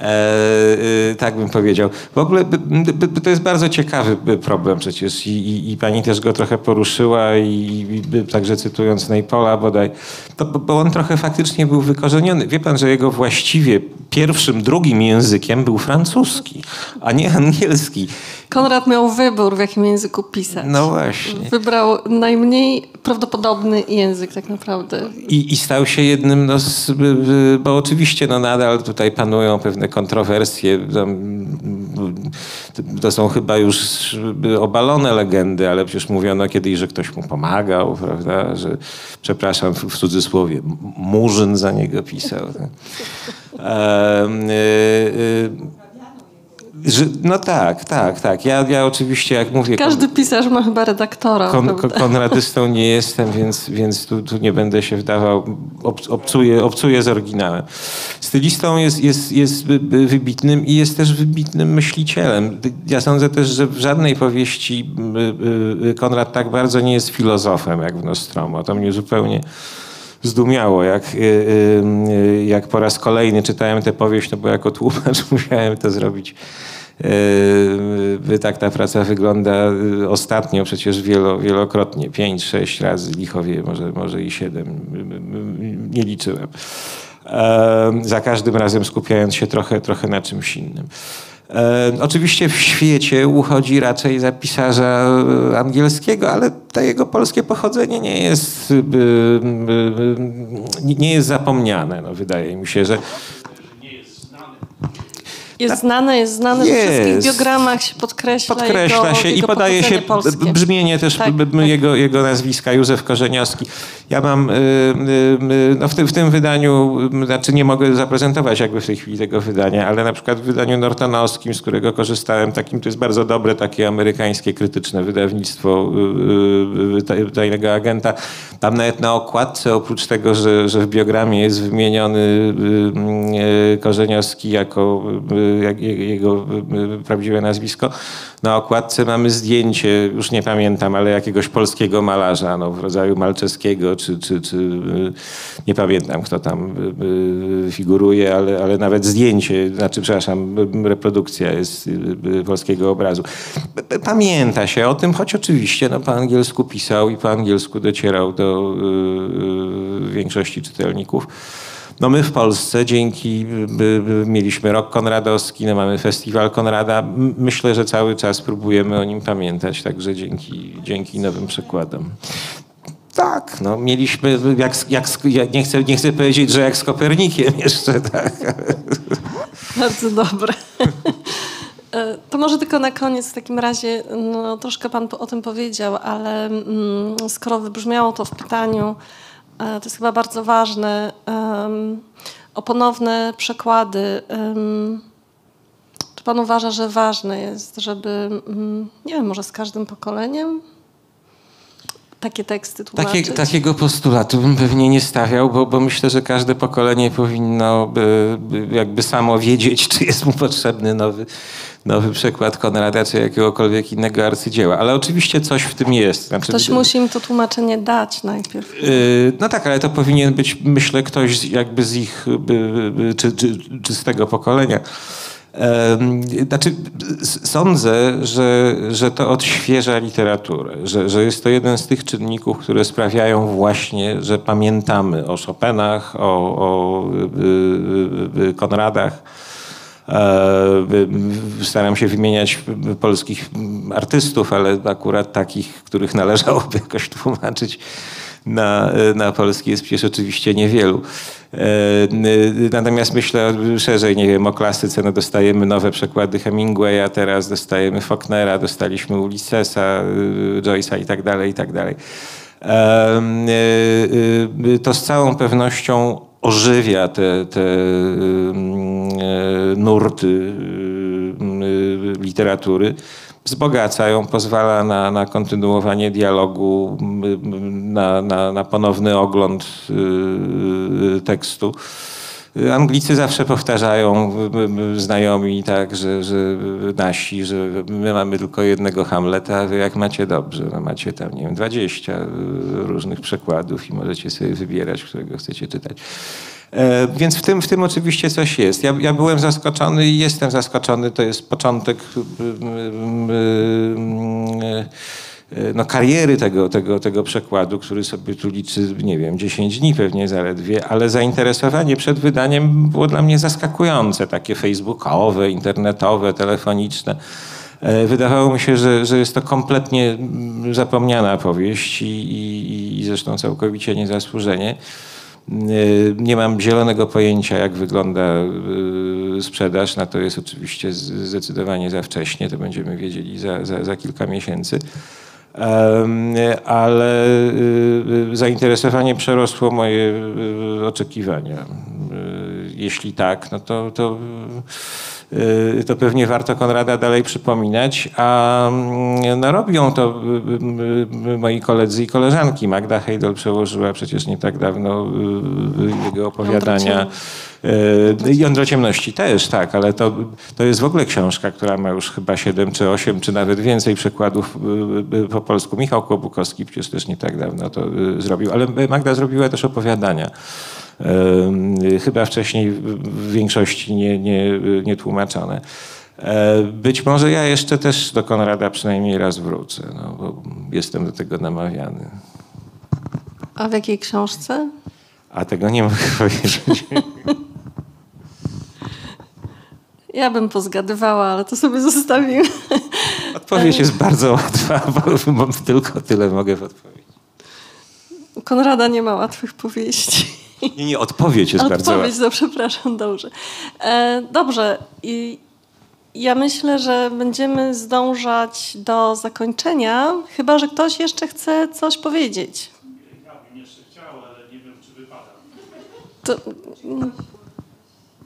E, e, tak bym powiedział. W ogóle to jest bardzo ciekawy problem przecież i, i, i pani też go trochę poruszyła i, i także cytując Neypola bodaj, to, bo on trochę faktycznie był wykorzeniony. Wie pan, że jego właściwie pierwszym, drugim językiem był francuski, a nie angielski. Konrad miał wybór, w jakim języku pisać. No właśnie. Wybrał najmniej prawdopodobny język tak naprawdę. I, i stał się jednym, no, z, bo oczywiście no, nadal tutaj panują pewne kontrowersje. to są chyba już obalone legendy, ale przecież mówiono kiedyś, że ktoś mu pomagał, prawda, że przepraszam w, cudzysłowie, Murzyn za niego pisał. Tak? E, e, no tak, tak, tak. Ja, ja oczywiście, jak mówię... Każdy pisarz ma chyba redaktora. Kon, konradystą nie jestem, więc, więc tu, tu nie będę się wdawał. Ob, obcuję, obcuję z oryginałem. Stylistą jest, jest, jest wybitnym i jest też wybitnym myślicielem. Ja sądzę też, że w żadnej powieści y, y, Konrad tak bardzo nie jest filozofem, jak w Nostromo. To mnie zupełnie zdumiało, jak, y, jak po raz kolejny czytałem tę powieść, no bo jako tłumacz musiałem to zrobić Yy, tak ta praca wygląda ostatnio przecież wielo, wielokrotnie, pięć, sześć razy, lichowie może, może i siedem, nie liczyłem. Za każdym razem skupiając się trochę, trochę na czymś innym. Oczywiście w świecie uchodzi raczej za pisarza angielskiego, ale to jego polskie pochodzenie nie jest, nie jest zapomniane. No, wydaje mi się, że jest tak. znane, jest znane, jest. we wszystkich biogramach się podkreśla Podkreśla jego, się jego i podaje się polskie. brzmienie też tak, tak. Jego, jego nazwiska, Józef Korzeniowski. Ja mam y, y, y, no w, tym, w tym wydaniu, znaczy nie mogę zaprezentować jakby w tej chwili tego wydania, ale na przykład w wydaniu nortonowskim, z którego korzystałem, takim to jest bardzo dobre takie amerykańskie, krytyczne wydawnictwo tajnego agenta. Tam nawet na okładce, oprócz tego, że, że w biogramie jest wymieniony Korzeniowski jako jak, jego prawdziwe nazwisko. Na okładce mamy zdjęcie, już nie pamiętam, ale jakiegoś polskiego malarza, no, w rodzaju Malczewskiego, czy, czy, czy nie pamiętam, kto tam figuruje, ale, ale nawet zdjęcie, znaczy, przepraszam, reprodukcja jest polskiego obrazu. Pamięta się o tym, choć oczywiście no, po angielsku pisał i po angielsku docierał do większości czytelników. No my w Polsce dzięki, mieliśmy rok konradowski, no mamy festiwal Konrada. Myślę, że cały czas próbujemy o nim pamiętać, także dzięki, dzięki nowym przykładom. Tak, no mieliśmy, jak, jak, nie, chcę, nie chcę powiedzieć, że jak z Kopernikiem jeszcze, tak. Bardzo dobre. E, to może tylko na koniec w takim razie, no, troszkę Pan o tym powiedział, ale mm, skoro wybrzmiało to w pytaniu, to jest chyba bardzo ważne, o ponowne przekłady. Czy Pan uważa, że ważne jest, żeby, mm, nie wiem, może z każdym pokoleniem takie teksty tłumaczyć? Takie, takiego postulatu bym pewnie nie stawiał, bo, bo myślę, że każde pokolenie powinno by, by jakby samo wiedzieć, czy jest mu potrzebny nowy, nowy przykład Konrada, czy jakiegokolwiek innego arcydzieła. Ale oczywiście coś w tym jest. Znaczy, ktoś musi im to tłumaczenie dać najpierw. Yy, no tak, ale to powinien być, myślę, ktoś jakby z ich, czy, czy, czy z tego pokolenia. Znaczy, sądzę, że, że to odświeża literaturę, że, że jest to jeden z tych czynników, które sprawiają właśnie, że pamiętamy o Chopinach, o, o y, y, y, Konradach. E, staram się wymieniać polskich artystów, ale akurat takich, których należałoby jakoś tłumaczyć na, na polski jest przecież oczywiście niewielu. E, natomiast myślę szerzej, nie wiem, o klasyce, no dostajemy nowe przekłady Hemingwaya, teraz dostajemy Faulknera, dostaliśmy Ulyssesa, Joyce'a i tak dalej, i tak dalej. E, to z całą pewnością ożywia te, te nurty literatury, wzbogaca ją, pozwala na, na kontynuowanie dialogu, na, na, na ponowny ogląd y, tekstu. Anglicy zawsze powtarzają, znajomi, tak, że, że nasi, że my mamy tylko jednego Hamleta, a wy jak macie dobrze, no macie tam, nie wiem, 20 różnych przekładów i możecie sobie wybierać, którego chcecie czytać. E, więc w tym, w tym oczywiście coś jest. Ja, ja byłem zaskoczony i jestem zaskoczony. To jest początek no, kariery tego, tego, tego przekładu, który sobie tu liczy, nie wiem, 10 dni pewnie zaledwie, ale zainteresowanie przed wydaniem było dla mnie zaskakujące, takie facebookowe, internetowe, telefoniczne. E, wydawało mi się, że, że jest to kompletnie zapomniana powieść i, i, i zresztą całkowicie niezasłużenie. Y, Nie mam zielonego pojęcia, jak wygląda y, sprzedaż. Na to jest oczywiście zdecydowanie za wcześnie. To będziemy wiedzieli za, za, za kilka miesięcy. Ale y, zainteresowanie przerosło moje oczekiwania. Jeśli tak, no to, to, to pewnie warto Konrada dalej przypominać, a mm, no, robią to y, y, y, moi koledzy i koleżanki. Magda Heidel przełożyła przecież nie tak dawno y, y, jego opowiadania. Y, Jądro ciemności też, tak, ale to, to jest w ogóle książka, która ma już chyba 7 czy 8, czy nawet więcej przekładów y, y, po polsku. Michał Kłobukowski przecież też nie tak dawno to y, zrobił, ale Magda zrobiła też opowiadania. Chyba wcześniej w większości nie, nie, nie tłumaczone. E, Być może ja jeszcze też do Konrada przynajmniej raz wrócę, no, bo jestem do tego namawiany. A w jakiej książce? A tego nie mogę powiedzieć. Ja bym pozgadywała, ale to sobie zostawił. Odpowiedź jest bardzo łatwa, bo, bo tylko tyle mogę w odpowiedzi. U Konrada nie ma łatwych powieści. Nie, nie, odpowiedź jest bardzo Odpowiedź, no przepraszam, dobrze. E, dobrze. I ja myślę, że będziemy zdążać do zakończenia, chyba że ktoś jeszcze chce coś powiedzieć. Ja bym jeszcze chciał, ale nie wiem, czy wypada. To,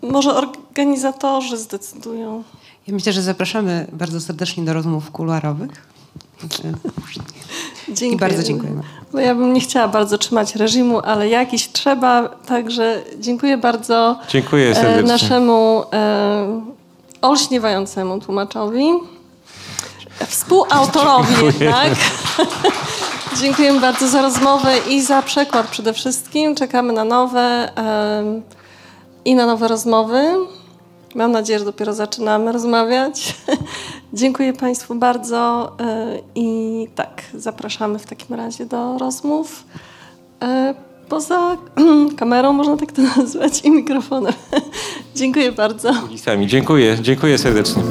może organizatorzy zdecydują. Ja myślę, że zapraszamy bardzo serdecznie do rozmów kuluarowych. Dziękuję. I bardzo dziękujemy. Bo ja bym nie chciała bardzo trzymać reżimu, ale jakiś trzeba, także dziękuję bardzo Dziękuję e, serdecznie. naszemu e, olśniewającemu tłumaczowi, współautorowi jednak. Dziękuję bardzo za rozmowę i za przekład przede wszystkim. Czekamy na nowe e, i na nowe rozmowy. Mam nadzieję, że dopiero zaczynamy rozmawiać. Dziękuję Państwu bardzo e, i tak, zapraszamy w takim razie do rozmów. E, Poza kamerą, można tak to nazwać, i mikrofonem. Dziękuję bardzo. Sami. Dziękuję, dziękuję serdecznie.